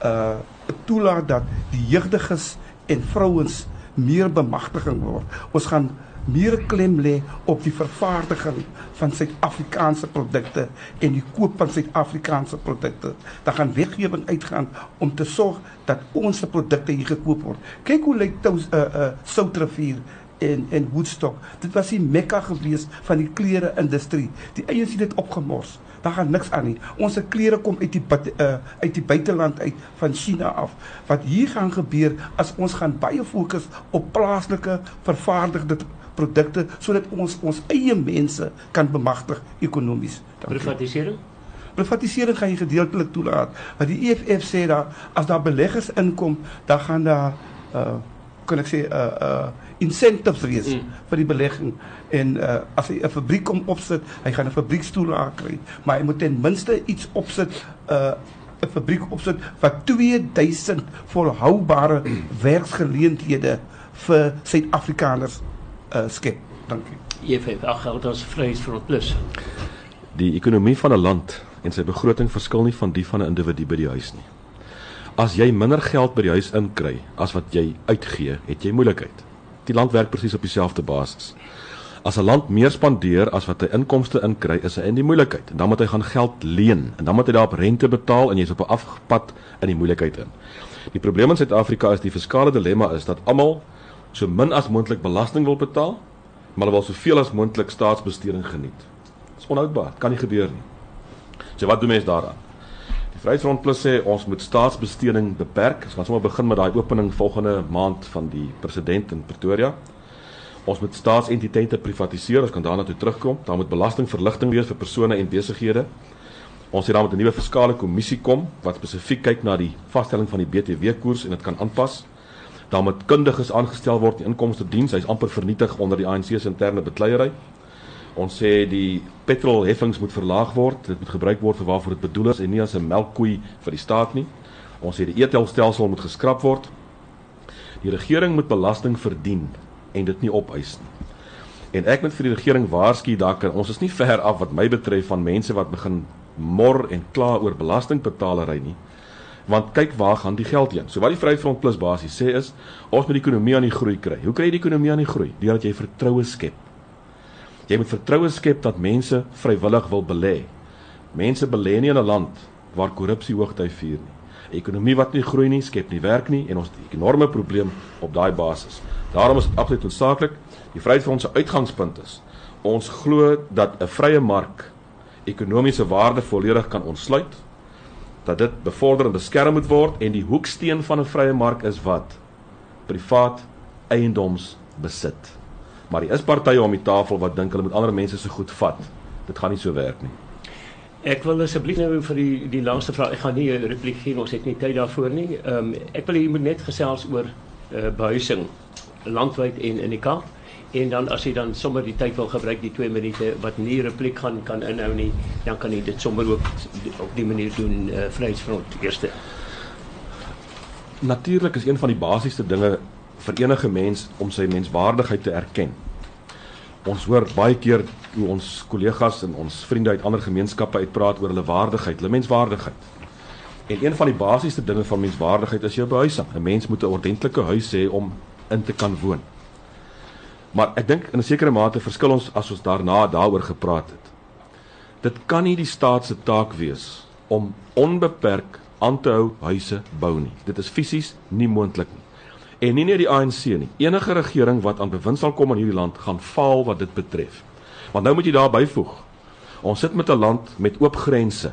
uh toelaat dat die jeugdiges en vrouens meer bemagtiging word. Ons gaan meer klem lê op die vervaardiging van Suid-Afrikaanse produkte en die koop van Suid-Afrikaanse produkte. Daar gaan wetgewing uitgaan om te sorg dat ons produkte hier gekoop word. Kyk hoe lyk uh uh Soutrivier en en Woodstock. Dit was die mekka gewees van die klere industrie. Die eiers het dit opgemors. Daar gaan niks aan nie. Ons klere kom uit die uh, uit die buiteland uit van China af. Wat hier gaan gebeur as ons gaan baie fokus op plaaslike vervaardigde produkte sodat ons ons eie mense kan bemagtig ekonomies. Privatisering? Privatisering gaan jy gedeeltelik toelaat. Wat die EFF sê daar as daar beleggers inkom, dan gaan daar uh kan ek sê uh uh incentives wees mm. vir die belegging en uh as hy 'n fabriek kom opsit, hy gaan 'n fabriekstoel kry, maar hy moet ten minste iets opsit uh 'n fabriek opsit wat 2000 volhoubare werksgeleenthede vir Suid-Afrikaners uh, skep. Dankie. EFF, ag geld ons Vryheidsfront Plus. Die ekonomie van 'n land en sy begroting verskil nie van die van 'n individu by die huis nie. As jy minder geld by die huis inkry as wat jy uitgee, het jy moeilikheid. Die land werk presies op dieselfde basis. As 'n land meer spandeer as wat hy inkomste inkry, is hy in die moeilikheid. En dan moet hy gaan geld leen en dan moet hy daarop rente betaal en jy's op 'n afpad in die moeilikheid in. Die probleem in Suid-Afrika is die fiskale dilemma is dat almal so min as moontlik belasting wil betaal, maar hulle wil soveel as moontlik staatsbesteding geniet. Dis onhoudbaar, kan nie gebeur nie. So wat doen mense daaraan? Die Vryheidsfront Plus sê ons moet staatsbesteding beperk. Ons gaan sommer begin met daai opening volgende maand van die president in Pretoria. Ons moet staatsentiteite privatiseer, ons kan daarna toe terugkom. Daar moet belastingverligting wees vir persone en besighede. Ons het dan met 'n nuwe fiskale kommissie kom wat spesifiek kyk na die vaststelling van die BTW koers en dit kan aanpas dan met kundiges aangestel word in inkomste diens. Hy's amper vernietig onder die ANC se interne bekleierery. Ons sê die petrolheffings moet verlaag word. Dit moet gebruik word vir waarvoor dit bedoel is en nie as 'n melkkoei vir die staat nie. Ons sê die etelstelsel moet geskraap word. Die regering moet belasting verdien en dit nie opeis nie. En ek moet vir die regering waarsku dalk ons is nie ver af wat my betref van mense wat begin mor en kla oor belastingbetalery nie want kyk waar gaan die geld heen. So wat die Vryheidsfront Plus basies sê is ons moet die ekonomie aan die groei kry. Hoe kry jy die ekonomie aan die groei? Deurdat jy vertroue skep. Jy moet vertroue skep dat mense vrywillig wil belê. Mense belê nie in 'n land waar korrupsie hoogtyd vier nie. 'n Ekonomie wat nie groei nie, skep nie werk nie en ons het 'n enorme probleem op daai basis. Daarom is dit absoluut noodsaaklik die Vryheidsfront se uitgangspunt is ons glo dat 'n vrye mark ekonomiese waarde volledig kan ontsluit dat dit bevorder en beskerm moet word en die hoeksteen van 'n vrye mark is wat privaat eiendoms besit. Maar daar is partye om die tafel wat dink hulle moet ander mense se goed vat. Dit gaan nie so werk nie. Ek wil asseblief nou vir die die laaste vraag. Ek gaan nie 'n repliek gee, ons het nie tyd daarvoor nie. Ehm um, ek wil hier moet net gesels oor uh, behuising landwyd en in die Kaap. En dan as jy dan sommer die tyd wil gebruik die 2 minute wat nie repliek gaan kan inhou nie, dan kan jy dit sommer ook op die manier doen uh, Vryheidsfront eerste. Natuurlik is een van die basiese dinge vir enige mens om sy menswaardigheid te erken. Ons hoor baie keer hoe ons kollegas en ons vriende uit ander gemeenskappe uitpraat oor hulle waardigheid, hulle menswaardigheid. En een van die basiese dinge van menswaardigheid is jou behuising. 'n Mens moet 'n ordentlike huis hê om in te kan woon. Maar ek dink in 'n sekere mate verskil ons as ons daarna daaroor gepraat het. Dit kan nie die staat se taak wees om onbeperk aan te hou huise bou nie. Dit is fisies nie moontlik nie. En nie net die ANC nie. Enige regering wat aan bewind sal kom in hierdie land gaan faal wat dit betref. Want nou moet jy daar byvoeg. Ons sit met 'n land met oop grense.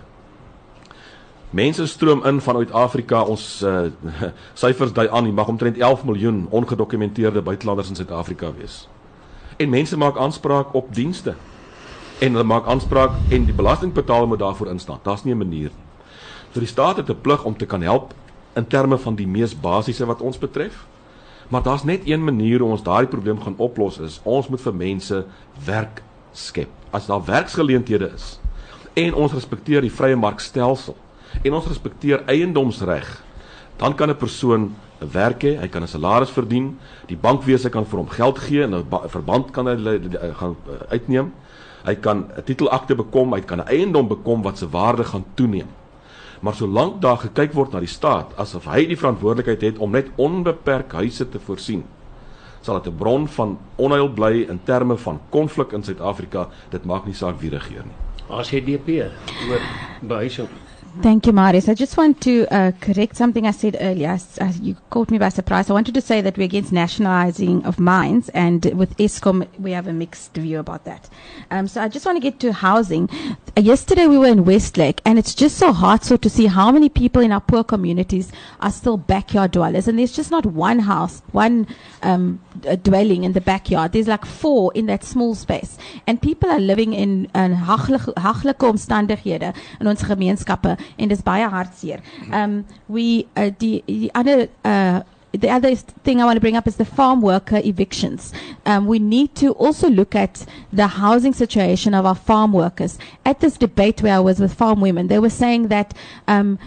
Mense stroom in vanuit Afrika. Ons uh, syfers dui aan, jy mag omtrent 11 miljoen ongedokumenteerde buitelanders in Suid-Afrika wees. En mense maak aanspraak op dienste. En hulle maak aanspraak en die belastingbetaler moet daarvoor instaan. Daar's nie 'n manier nie. So die staat het 'n plig om te kan help in terme van die mees basiese wat ons betref. Maar daar's net een manier hoe ons daardie probleem gaan oplos is ons moet vir mense werk skep. As daar werksgeleenthede is en ons respekteer die vrye markstelsel en ons respekteer eiendomsreg, dan kan 'n persoon 'n werk hê, hy kan 'n salaris verdien, die bankwese kan vir hom geld gee en 'n verband kan hy gaan eh, uitneem. Hy kan 'n titelakte bekom, hy kan 'n eiendom bekom wat se waarde gaan toeneem. Maar solank daar gekyk word na die staat asof hy die verantwoordelikheid het om net onbeperk huise te voorsien, sal dit 'n bron van onheil bly in terme van konflik in Suid-Afrika. Dit maak nie saak wie regeer nie. As hy DP oor behuising Thank you, Marius. I just want to uh, correct something I said earlier. As, as you caught me by surprise. I wanted to say that we're against nationalizing of mines, and with ESCOM, we have a mixed view about that. Um, so I just want to get to housing. Yesterday, we were in Westlake, and it's just so heartsore to see how many people in our poor communities are still backyard dwellers. And there's just not one house, one um, dwelling in the backyard. There's like four in that small space. And people are living in uh, hagelijke omstandighede in onze gemeenskappe en dis baie hartseer. Um we uh, die die ander uh the other thing I want to bring up is the farm worker evictions. Um, we need to also look at the housing situation of our farm workers. At this debate where I was with farm women, they were saying that um,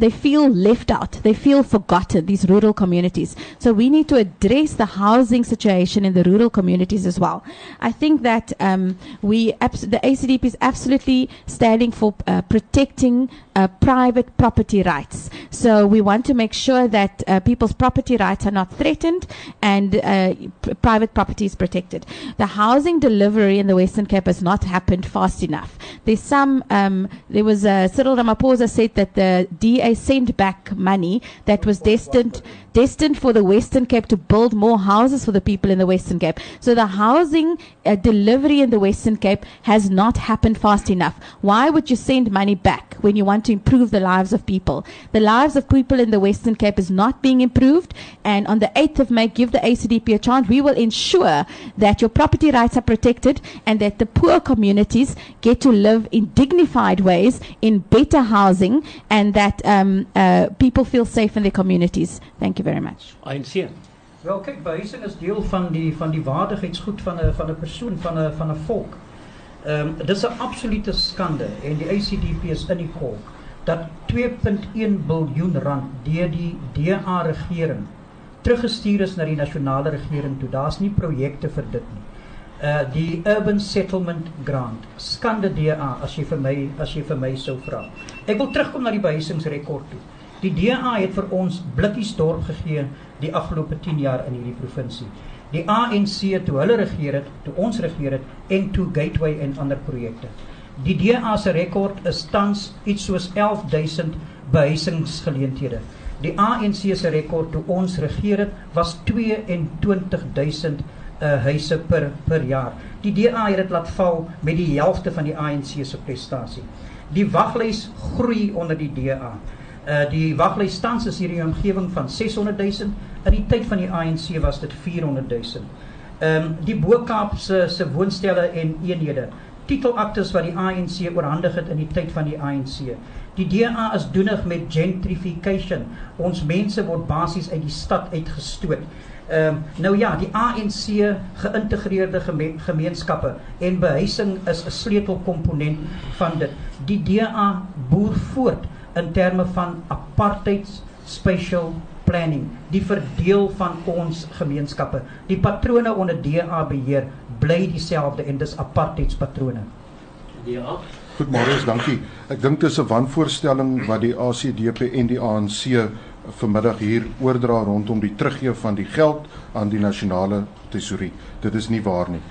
they feel left out. They feel forgotten, these rural communities. So we need to address the housing situation in the rural communities as well. I think that um, we, the ACDP is absolutely standing for uh, protecting uh, private property rights. So we want to make sure that uh, people's property rights are not threatened and uh, p- private property is protected. The housing delivery in the Western Cape has not happened fast enough. There's some, um, there was Cyril Ramaphosa said that the DA sent back money that was destined destined for the Western Cape to build more houses for the people in the Western Cape. So the housing uh, delivery in the Western Cape has not happened fast enough. Why would you send money back when you want to improve the lives of people? The lives of people in the Western Cape is not being improved. And on the 8th of May, give the ACDP a chance. We will ensure that your property rights are protected and that the poor communities get to live in dignified ways in better housing and that um, uh, people feel safe in their communities. Thank you very much. ANC. Wel kyk, behuising is deel van die van die waardigheidsgoed van 'n van 'n persoon, van 'n van 'n volk. Ehm um, dis 'n absolute skande en die ACDP is in die kolk dat 2.1 biljoen rand deur die DA regering teruggestuur is na die nasionale regering toe. Daar's nie projekte vir dit nie. Uh die Urban Settlement Grant. Skande DA as jy vir my as jy vir my sou vra. Ek wil terugkom na die behuisingsrekord toe. Die DA het vir ons blikkies dorp gegee die afgelope 10 jaar in hierdie provinsie. Die ANC toe hulle regeer het, toe ons regeer het en toe Gateway en ander projekte. Die DA se rekord is tans iets soos 11000 behuisingsgeleenthede. Die ANC se rekord toe ons regeer het was 22000 uh, huise per per jaar. Die DA het dit laat val met die helfte van die ANC se prestasie. Die waglys groei onder die DA. Uh die waglys tans is hier in die omgewing van 600 000. In die tyd van die ANC was dit 400 000. Ehm um, die Bo-Kaap se se woonstelle en eenhede titelaktes wat die ANC oorhandig het in die tyd van die ANC. Die DA is doenig met gentrification. Ons mense word basies uit die stad uitgestoot. Ehm um, nou ja, die ANC geïntegreerde geme gemeenskappe en behuising is 'n sleutelkomponent van dit. Die DA boer voort in terme van apartheid spatial planning, die verdeel van ons gemeenskappe. Die patrone onder DA beheer bly dieselfde en dis apartheidspatrone. DA. Goed Marius, dankie. Ek dink dis 'n wanvoorstelling wat die ACDP en die ANC vanmiddag hier oordra rondom die teruggee van die geld aan die nasionale tesourie. Dit is nie waar nie.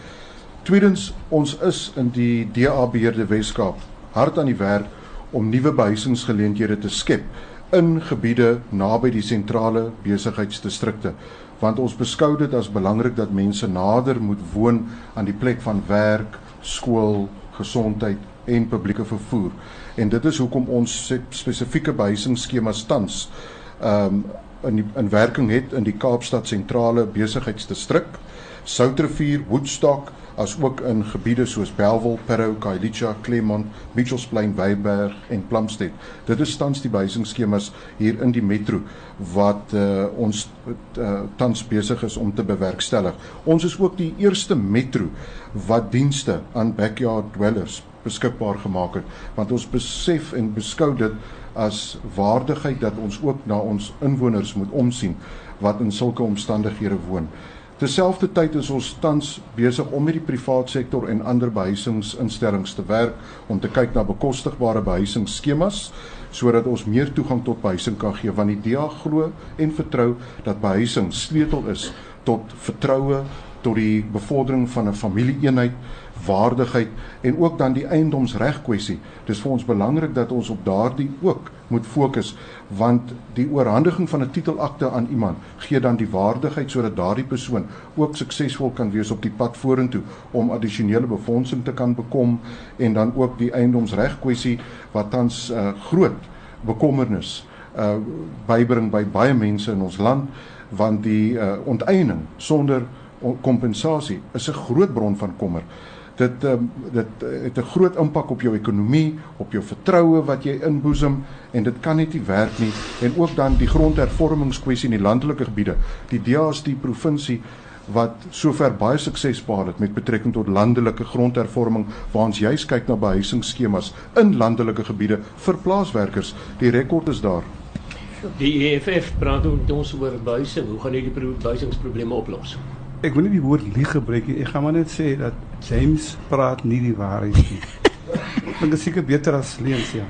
Tweedens, ons is in die DA beheerde Weskaap hard aan die werk om nuwe behuisingsgeleenthede te skep in gebiede naby die sentrale besigheidsdistrikte want ons beskou dit as belangrik dat mense nader moet woon aan die plek van werk, skool, gesondheid en publieke vervoer. En dit is hoekom ons spesifieke behuisingsskemas tans ehm um, in die, in werking het in die Kaapstad sentrale besigheidsdistrik, Soutrivier, Woodstock, as ook in gebiede soos Belwel, Parow, Khayelitsha, Claremont, Mitchells Plain, Weyburg en Plumstead. Dit is tans die behuisingsskemas hier in die metro wat uh, ons uh, tans besig is om te bewerkstellig. Ons is ook die eerste metro wat dienste aan backyard dwellers beskikbaar gemaak het want ons besef en beskou dit as waardigheid dat ons ook na ons inwoners moet omsien wat in sulke omstandighede woon. Terselfdertyd is ons tans besig om met die privaat sektor en ander behuisingsinstellings te werk om te kyk na bekostigbare behuisingsskemas sodat ons meer toegang tot behuising kan gee. Want die DA glo en vertrou dat behuising sleutel is tot vertroue tot die bevordering van 'n familieeenheid waardigheid en ook dan die eiendomsreg kwessie. Dis vir ons belangrik dat ons op daardie ook moet fokus want die oorhandiging van 'n titelakte aan iemand gee dan die waardigheid sodat daardie persoon ook suksesvol kan wees op die pad vorentoe om addisionele befondsing te kan bekom en dan ook die eiendomsreg kwessie wat tans uh, groot bekommernis uh bybring by baie mense in ons land want die uh, onteiening sonder kompensasie is 'n groot bron van kommer dit um, dit uh, het 'n groot impak op jou ekonomie, op jou vertroue wat jy inboesem en dit kan net nie werk nie en ook dan die grondhervormingskwessie in die landelike gebiede. Die DA is die provinsie wat sover baie sukses behaal het met betrekking tot landelike grondhervorming waar ons juis kyk na behuisingsskemas in landelike gebiede vir plaaswerkers. Die rekord is daar. Die EFF praat ons oor behuising. Hoe gaan hierdie behuisingsprobleme oplos? Ek wil nie die woord lieg gebruik nie. Ek gaan maar net sê dat James praat nie die waarheid nie. Ek dink dit seker beter as leens ja.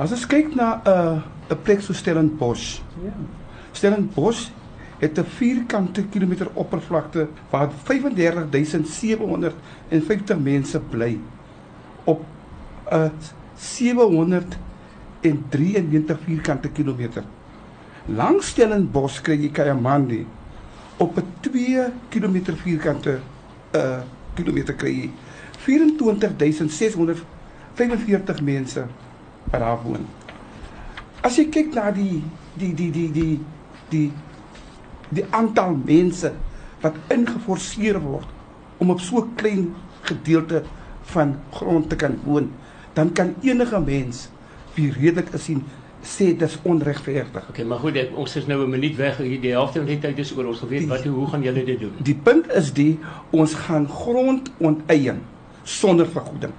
As ons kyk na 'n uh, 'n plek so Stellenbosch. Ja. Stellenbosch het 'n vierkante kilometer oppervlakte waar 35750 mense bly op 'n uh, 793 vierkante kilometer. Langs Stellenbosch kry jy Kayamandi op 'n 2 km vierkante uh kilometer kry jy 24645 mense per daar woon. As jy kyk na die die die die die die die aantal mense wat ingeforseer word om op so 'n klein gedeelte van grond te kan woon, dan kan enige mens wie redelik is sien sê dis onregverdig. Okay, maar goed, ons is nou 'n minuut weg. Die helfte van die tyd is oor ons geweet. Wat hoe gaan julle dit doen? Die punt is die ons gaan grond onteien sonder vergoeding.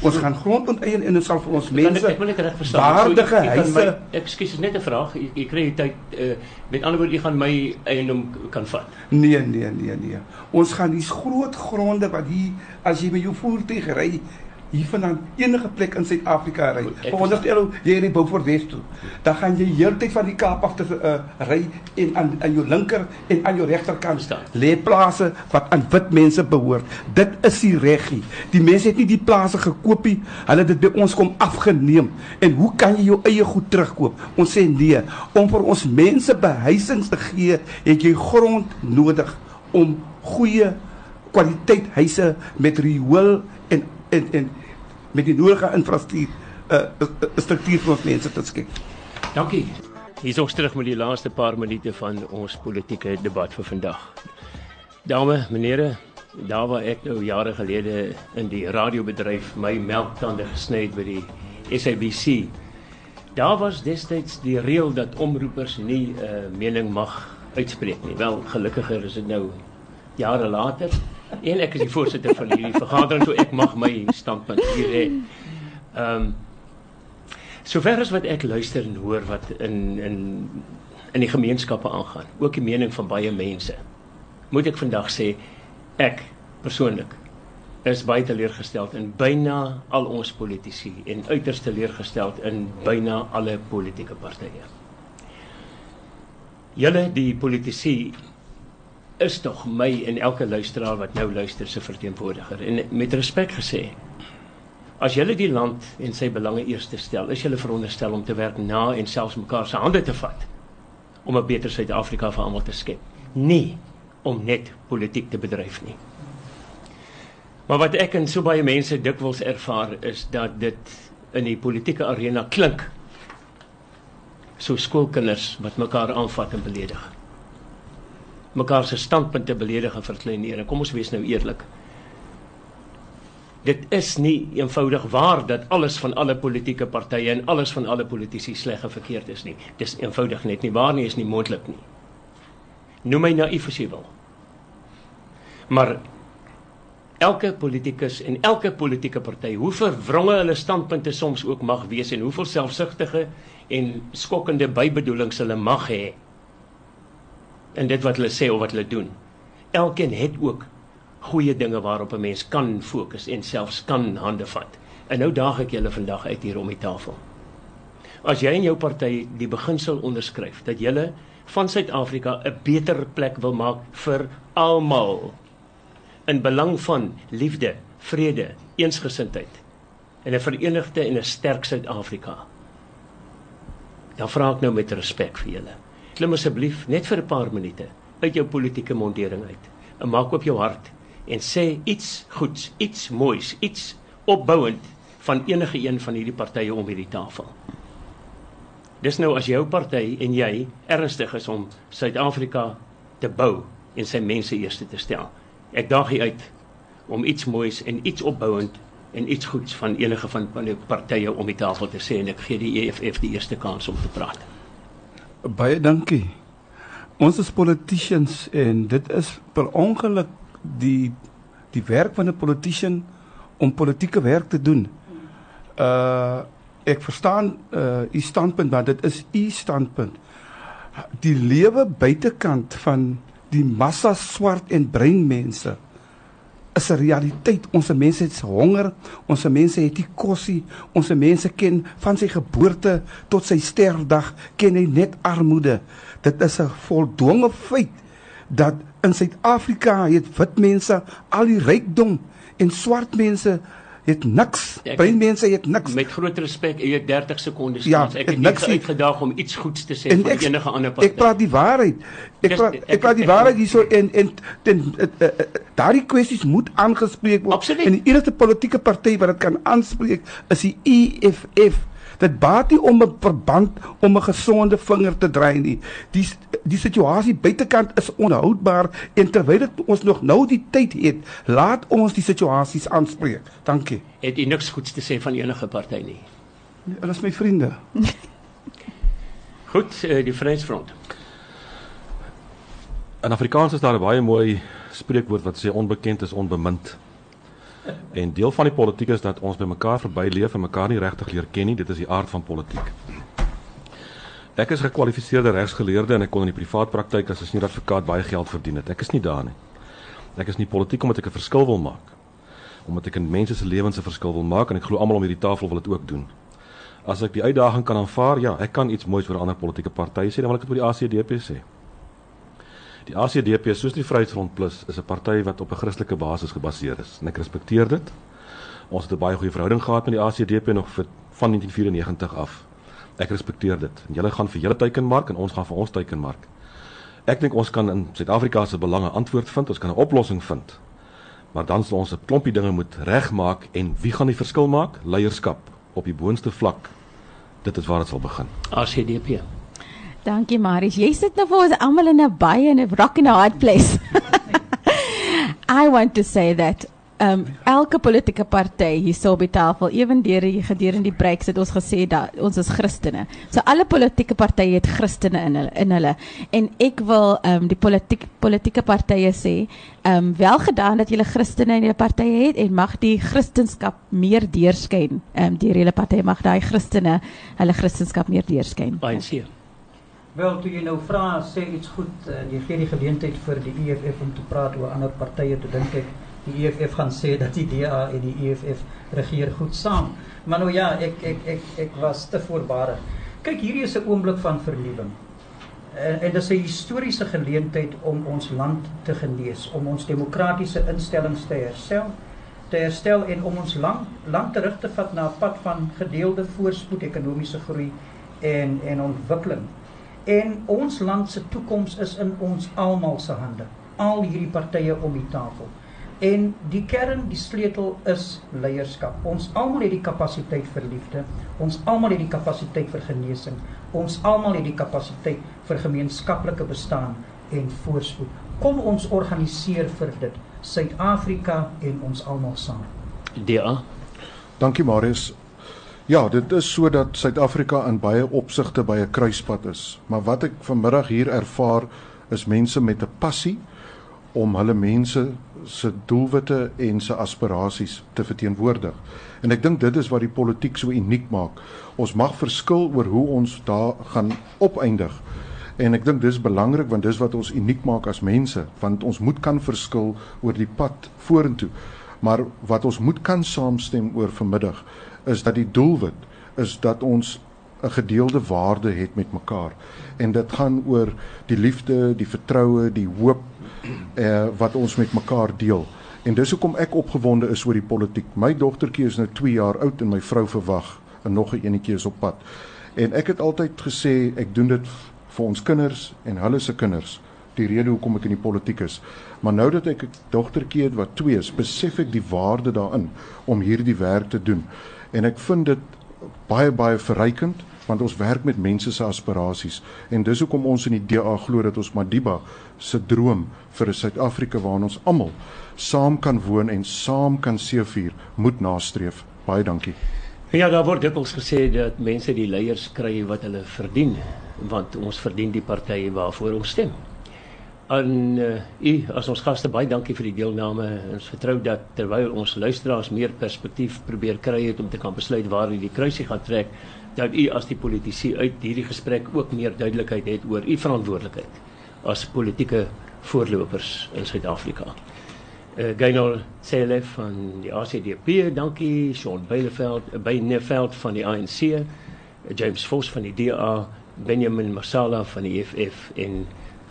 Ons gaan grond onteien en ons sal vir ons mense Ek wil net reg verstaan. Waardige huise. Ekskuus, net 'n vraag. Jy kry die tyd uh, met ander woorde, jy gaan my eiendom kan vat. Nee, nee, nee, nee. Ons gaan die groot gronde wat hier as jy met jou voertuig ry hiervandaan enige plek in Suid-Afrika ry. Veronderstel jy ry Beaufort West toe. Dan gaan jy heeltyd van die Kaap af te uh, ry en aan aan jou linker en aan jou regterkant staan. Lê plase wat aan wit mense behoort. Dit is die reggie. Die mense het nie die plase gekoop nie. Hulle het dit by ons kom afgeneem. En hoe kan jy jou eie goed terugkoop? Ons sê nee, om vir ons mense behuisings te gee, het jy grond nodig om goeie kwaliteit huise met riool en en en met die nodige infrastruktuur uh, uh, struktuur vir ons mense te skep. Dankie. Hier is ons terug met die laaste paar minute van ons politieke debat vir vandag. Dame, menere, daar waar ek nou jare gelede in die radiobedryf my melktande gesny het by die SABC. Daar was destyds die reël dat omroepers nie 'n uh, mening mag uitspreek nie. Wel, gelukkiger is dit nou jare later en ek is die voorsitter van hierdie vergadering so ek mag my standpunt hier hê. Ehm um, sover as wat ek luister en hoor wat in in in die gemeenskappe aangaan, ook die mening van baie mense. Moet ek vandag sê ek persoonlik is baie teleurgesteld in byna al ons politici en uiters teleurgesteld in byna alle politieke partye. Julle die politici is tog my en elke luisteraar wat nou luister se verteenwoordiger. En met respek gesê as julle die land en sy belange eerste stel is julle veronderstel om te werk na en selfs mekaar se hande te vat om 'n beter Suid-Afrika vir almal te skep. Nie om net politiek te bedryf nie. Maar wat ek en so baie mense dikwels ervaar is dat dit in die politieke arena klink so skoolkinders wat mekaar aanvat en beledig mekaar se standpunte beledig en verkleineer. Kom ons wees nou eerlik. Dit is nie eenvoudig waar dat alles van alle politieke partye en alles van alle politici sleg en verkeerd is nie. Dis eenvoudig net nie waar nie, is nie moontlik nie. Noem my naïef as jy wil. Maar elke politikus en elke politieke party, hoe verwronge hulle standpunte soms ook mag wees en hoeveel selfsugtige en skokkende bybedoelings hulle mag hê, in dit wat hulle sê of wat hulle doen. Elkeen het ook goeie dinge waarop 'n mens kan fokus en selfs kan hande vat. En nou daag ek julle vandag uit hier om die tafel. As jy in jou party die beginsel onderskryf dat jy van Suid-Afrika 'n beter plek wil maak vir almal in belang van liefde, vrede, eensgesindheid en 'n verenigde en 'n sterk Suid-Afrika. Dan vra ek nou met respek vir julle klim asseblief net vir 'n paar minute uit jou politieke mondering uit. En maak oop jou hart en sê iets goeds, iets moois, iets opbouend van enige een van hierdie partye om hierdie tafel. Dis nou as jou party en jy ernstig is om Suid-Afrika te bou en sy mense eerste te stel. Ek daag u uit om iets moois en iets opbouend en iets goeds van enige van die partye om die tafel te sê en ek gee die EFF die eerste kans om te praat. Baie dankie. Ons is politicians en dit is per ongeluk die die werk van 'n politician om politieke werk te doen. Uh ek verstaan uh u standpunt want dit is u standpunt. Die lewe buitekant van die massa swart en bruin mense is 'n realiteit. Ons mense het honger, ons mense het nie kos nie. Ons mense ken van sy geboorte tot sy sterfdag ken hy net armoede. Dit is 'n voldonge feit dat in Suid-Afrika het wit mense al die rykdom en swart mense het niks. Bruin mense het niks. Met groot respek, jy het 30 sekondes ja, kans. Ek het niks uitgedaag om iets goeds te sê vir enige ander party. Ek praat die waarheid. Ek praat ek praat die waarheid hierso en en ten eh, eh, daardie kwessies moet aangespreek word. Absoluut. En die enigste politieke party wat dit kan aanspreek is die EFF. Dit baat nie om 'n verband om 'n gesonde vinger te dry nie. Die die situasie buitekant is onhoudbaar en terwyl ons nog nou die tyd het, laat ons die situasies aanspreek. Dankie. Het u niks goeds te sê van enige party nie? Hulle is my vriende. Goed, eh, die Vryheidsfront. In Afrikaans is daar 'n baie mooi spreekwoord wat sê onbekend is onbemind. En deel van die politiek is dat ons by mekaar verbyleef en mekaar nie regtig leer ken nie. Dit is die aard van politiek. Ek is gekwalifiseerde regsgeleerde en ek kon in die privaat praktyk as 'n senior advokaat baie geld verdien het. Ek is nie daar nie. Ek is nie politiek omdat ek 'n verskil wil maak. Omdat ek in mense se lewens 'n verskil wil maak en ek glo almal om hierdie tafel wil dit ook doen. As ek die uitdaging kan aanvaar, ja, ek kan iets moois vir 'n ander politieke party sê, dan wil ek dit vir die ACDP sê. Die ACDP soos die Vryheidsfront Plus is 'n party wat op 'n Christelike basis gebaseer is en ek respekteer dit. Ons het 'n baie goeie verhouding gehad met die ACDP nog vir, van 1994 af. Ek respekteer dit. En julle gaan vir julle teikenmark en ons gaan vir ons teikenmark. Ek dink ons kan in Suid-Afrika se belange antwoord vind, ons kan 'n oplossing vind. Maar dan sal ons 'n klompie dinge moet regmaak en wie gaan die verskil maak? Leierskap op die boonste vlak. Dit is waar dit sal begin. ACDP. Dankie Marius. Jy sit nou vir ons almal in 'n baie in 'n rock and a hard place. I want to say that um elke politieke party hierso op die tafel, ewendeur die gedurende die break het ons gesê dat ons is Christene. So alle politieke partye het Christene in hulle in hulle. En ek wil um die politiek politieke partye sê, um wel gedaan dat julle Christene in julle partye het en mag die Christendom meer deurskyn. Um deur julle partye mag daai Christene hulle Christendom meer deurskyn. ANC. Wel, toe jy nou vra, sê iets goed, uh, jy gee die geleentheid vir die EFF om te praat oor ander partye, toe dink ek die EFF gaan sê dat die DA en die EFF regeer goed saam. Maar nou ja, ek ek ek ek was te voorbarig. Kyk, hierdie is 'n oomblik van vernuwing. En, en dit is 'n historiese geleentheid om ons land te genees, om ons demokratiese instellings te herstel, te herstel en om ons land land terug te vat na 'n pad van gedeelde voorspoed, ekonomiese groei en en ontwikkeling. En ons land se toekoms is in ons almal se hande. Al hierdie partye om die tafel. En die kern, die sleutel is leierskap. Ons almal het die kapasiteit vir liefde. Ons almal het die kapasiteit vir genesing. Ons almal het die kapasiteit vir gemeenskaplike bestaan en voorspoed. Kom ons organiseer vir dit. Suid-Afrika en ons almal saam. DA. Dankie Marius. Ja, dit is sodat Suid-Afrika in baie opsigte by 'n kruispunt is. Maar wat ek vanmiddag hier ervaar is mense met 'n passie om hulle mense se doelwitte en se aspirasies te verteenwoordig. En ek dink dit is wat die politiek so uniek maak. Ons mag verskil oor hoe ons daar gaan opeindig. En ek dink dis belangrik want dis wat ons uniek maak as mense, want ons moet kan verskil oor die pad vorentoe. Maar wat ons moet kan saamstem oor vanmiddag is dat die doelwit is dat ons 'n gedeelde waarde het met mekaar. En dit gaan oor die liefde, die vertroue, die hoop eh wat ons met mekaar deel. En dis hoekom ek opgewonde is oor die politiek. My dogtertjie is nou 2 jaar oud en my vrou verwag en nog 'n enetjie is op pad. En ek het altyd gesê ek doen dit vir ons kinders en hulle se kinders. Die rede hoekom ek in die politiek is. Maar nou dat ek 'n dogtertjie het wat 2 is, besef ek die waarde daarin om hierdie werk te doen. En ek vind dit baie baie verrykend want ons werk met mense se aspirasies en dis hoekom ons in die DA glo dat ons Madiba se droom vir 'n Suid-Afrika waarin ons almal saam kan woon en saam kan seëvier moet nastreef. Baie dankie. Ja, daar word dikwels gesê dat mense die leiers kry wat hulle verdien, want ons verdien die partye waarvoor ons stem. En uh, u as ons gaste baie dankie vir die deelname. Ons vertrou dat terwyl ons luisteraars meer perspektief probeer kry het om te kan besluit waar hulle die kruisie gaan trek, dat u as die politici uit hierdie gesprek ook meer duidelikheid het oor u verantwoordelikheid as politieke voorlopers in Suid-Afrika. Uh, Gaynor Celef van die ACDP, dankie Sean Beileveld, uh, Beileveld van die ANC, James Vos van die DA, Benjamin Masala van die EFF en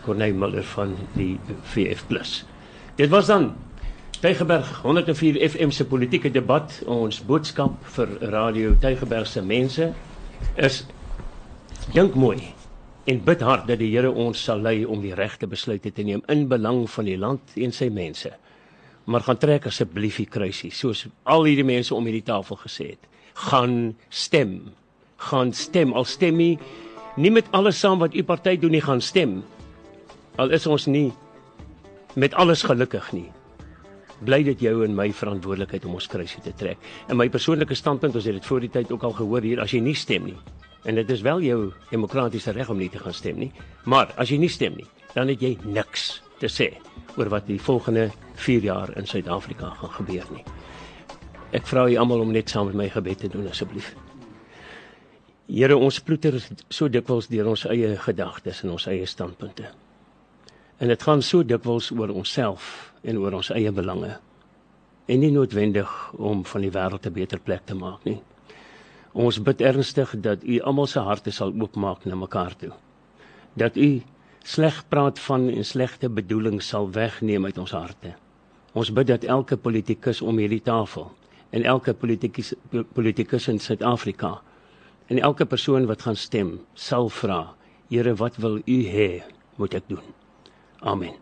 Corneille Muller van die VF+. Dit was dan Tygerberg 104 FM se politieke debat. Ons boodskap vir Radio Tygerberg se mense is dink mooi en bid hard dat die Here ons sal lei om die regte besluite te neem in belang van die land en sy mense. Maar gaan trek asseblief die kruisie soos al hierdie mense om hierdie tafel gesê het. Gaan stem. Gaan stem. Al stem nie nie met alles saam wat u party doen nie, gaan stem. Al is ons nie met alles gelukkig nie. Bly dit jou en my verantwoordelikheid om ons kruisie te trek. En my persoonlike standpunt, ons het dit voor die tyd ook al gehoor hier, as jy nie stem nie, En dit is wel jou demokratiese reg om nie te gaan stem nie. Maar as jy nie stem nie, dan het jy niks te sê oor wat die volgende 4 jaar in Suid-Afrika gaan gebeur nie. Ek vra u almal om net saam met my gebed te doen asseblief. Here, ons ploeter so dikwels deur ons eie gedagtes en ons eie standpunte. En dit gaan so dikwels oor onsself en oor ons eie belange. En nie noodwendig om van die wêreld 'n beter plek te maak nie. Ons bid ernstig dat u almal se harte sal oopmaak na mekaar toe. Dat u sleg praat van en slegte bedoelings sal wegneem uit ons harte. Ons bid dat elke politikus om hierdie tafel en elke politikus politikus in Suid-Afrika en elke persoon wat gaan stem sal vra: Here, wat wil u hê moet ek doen? Amen.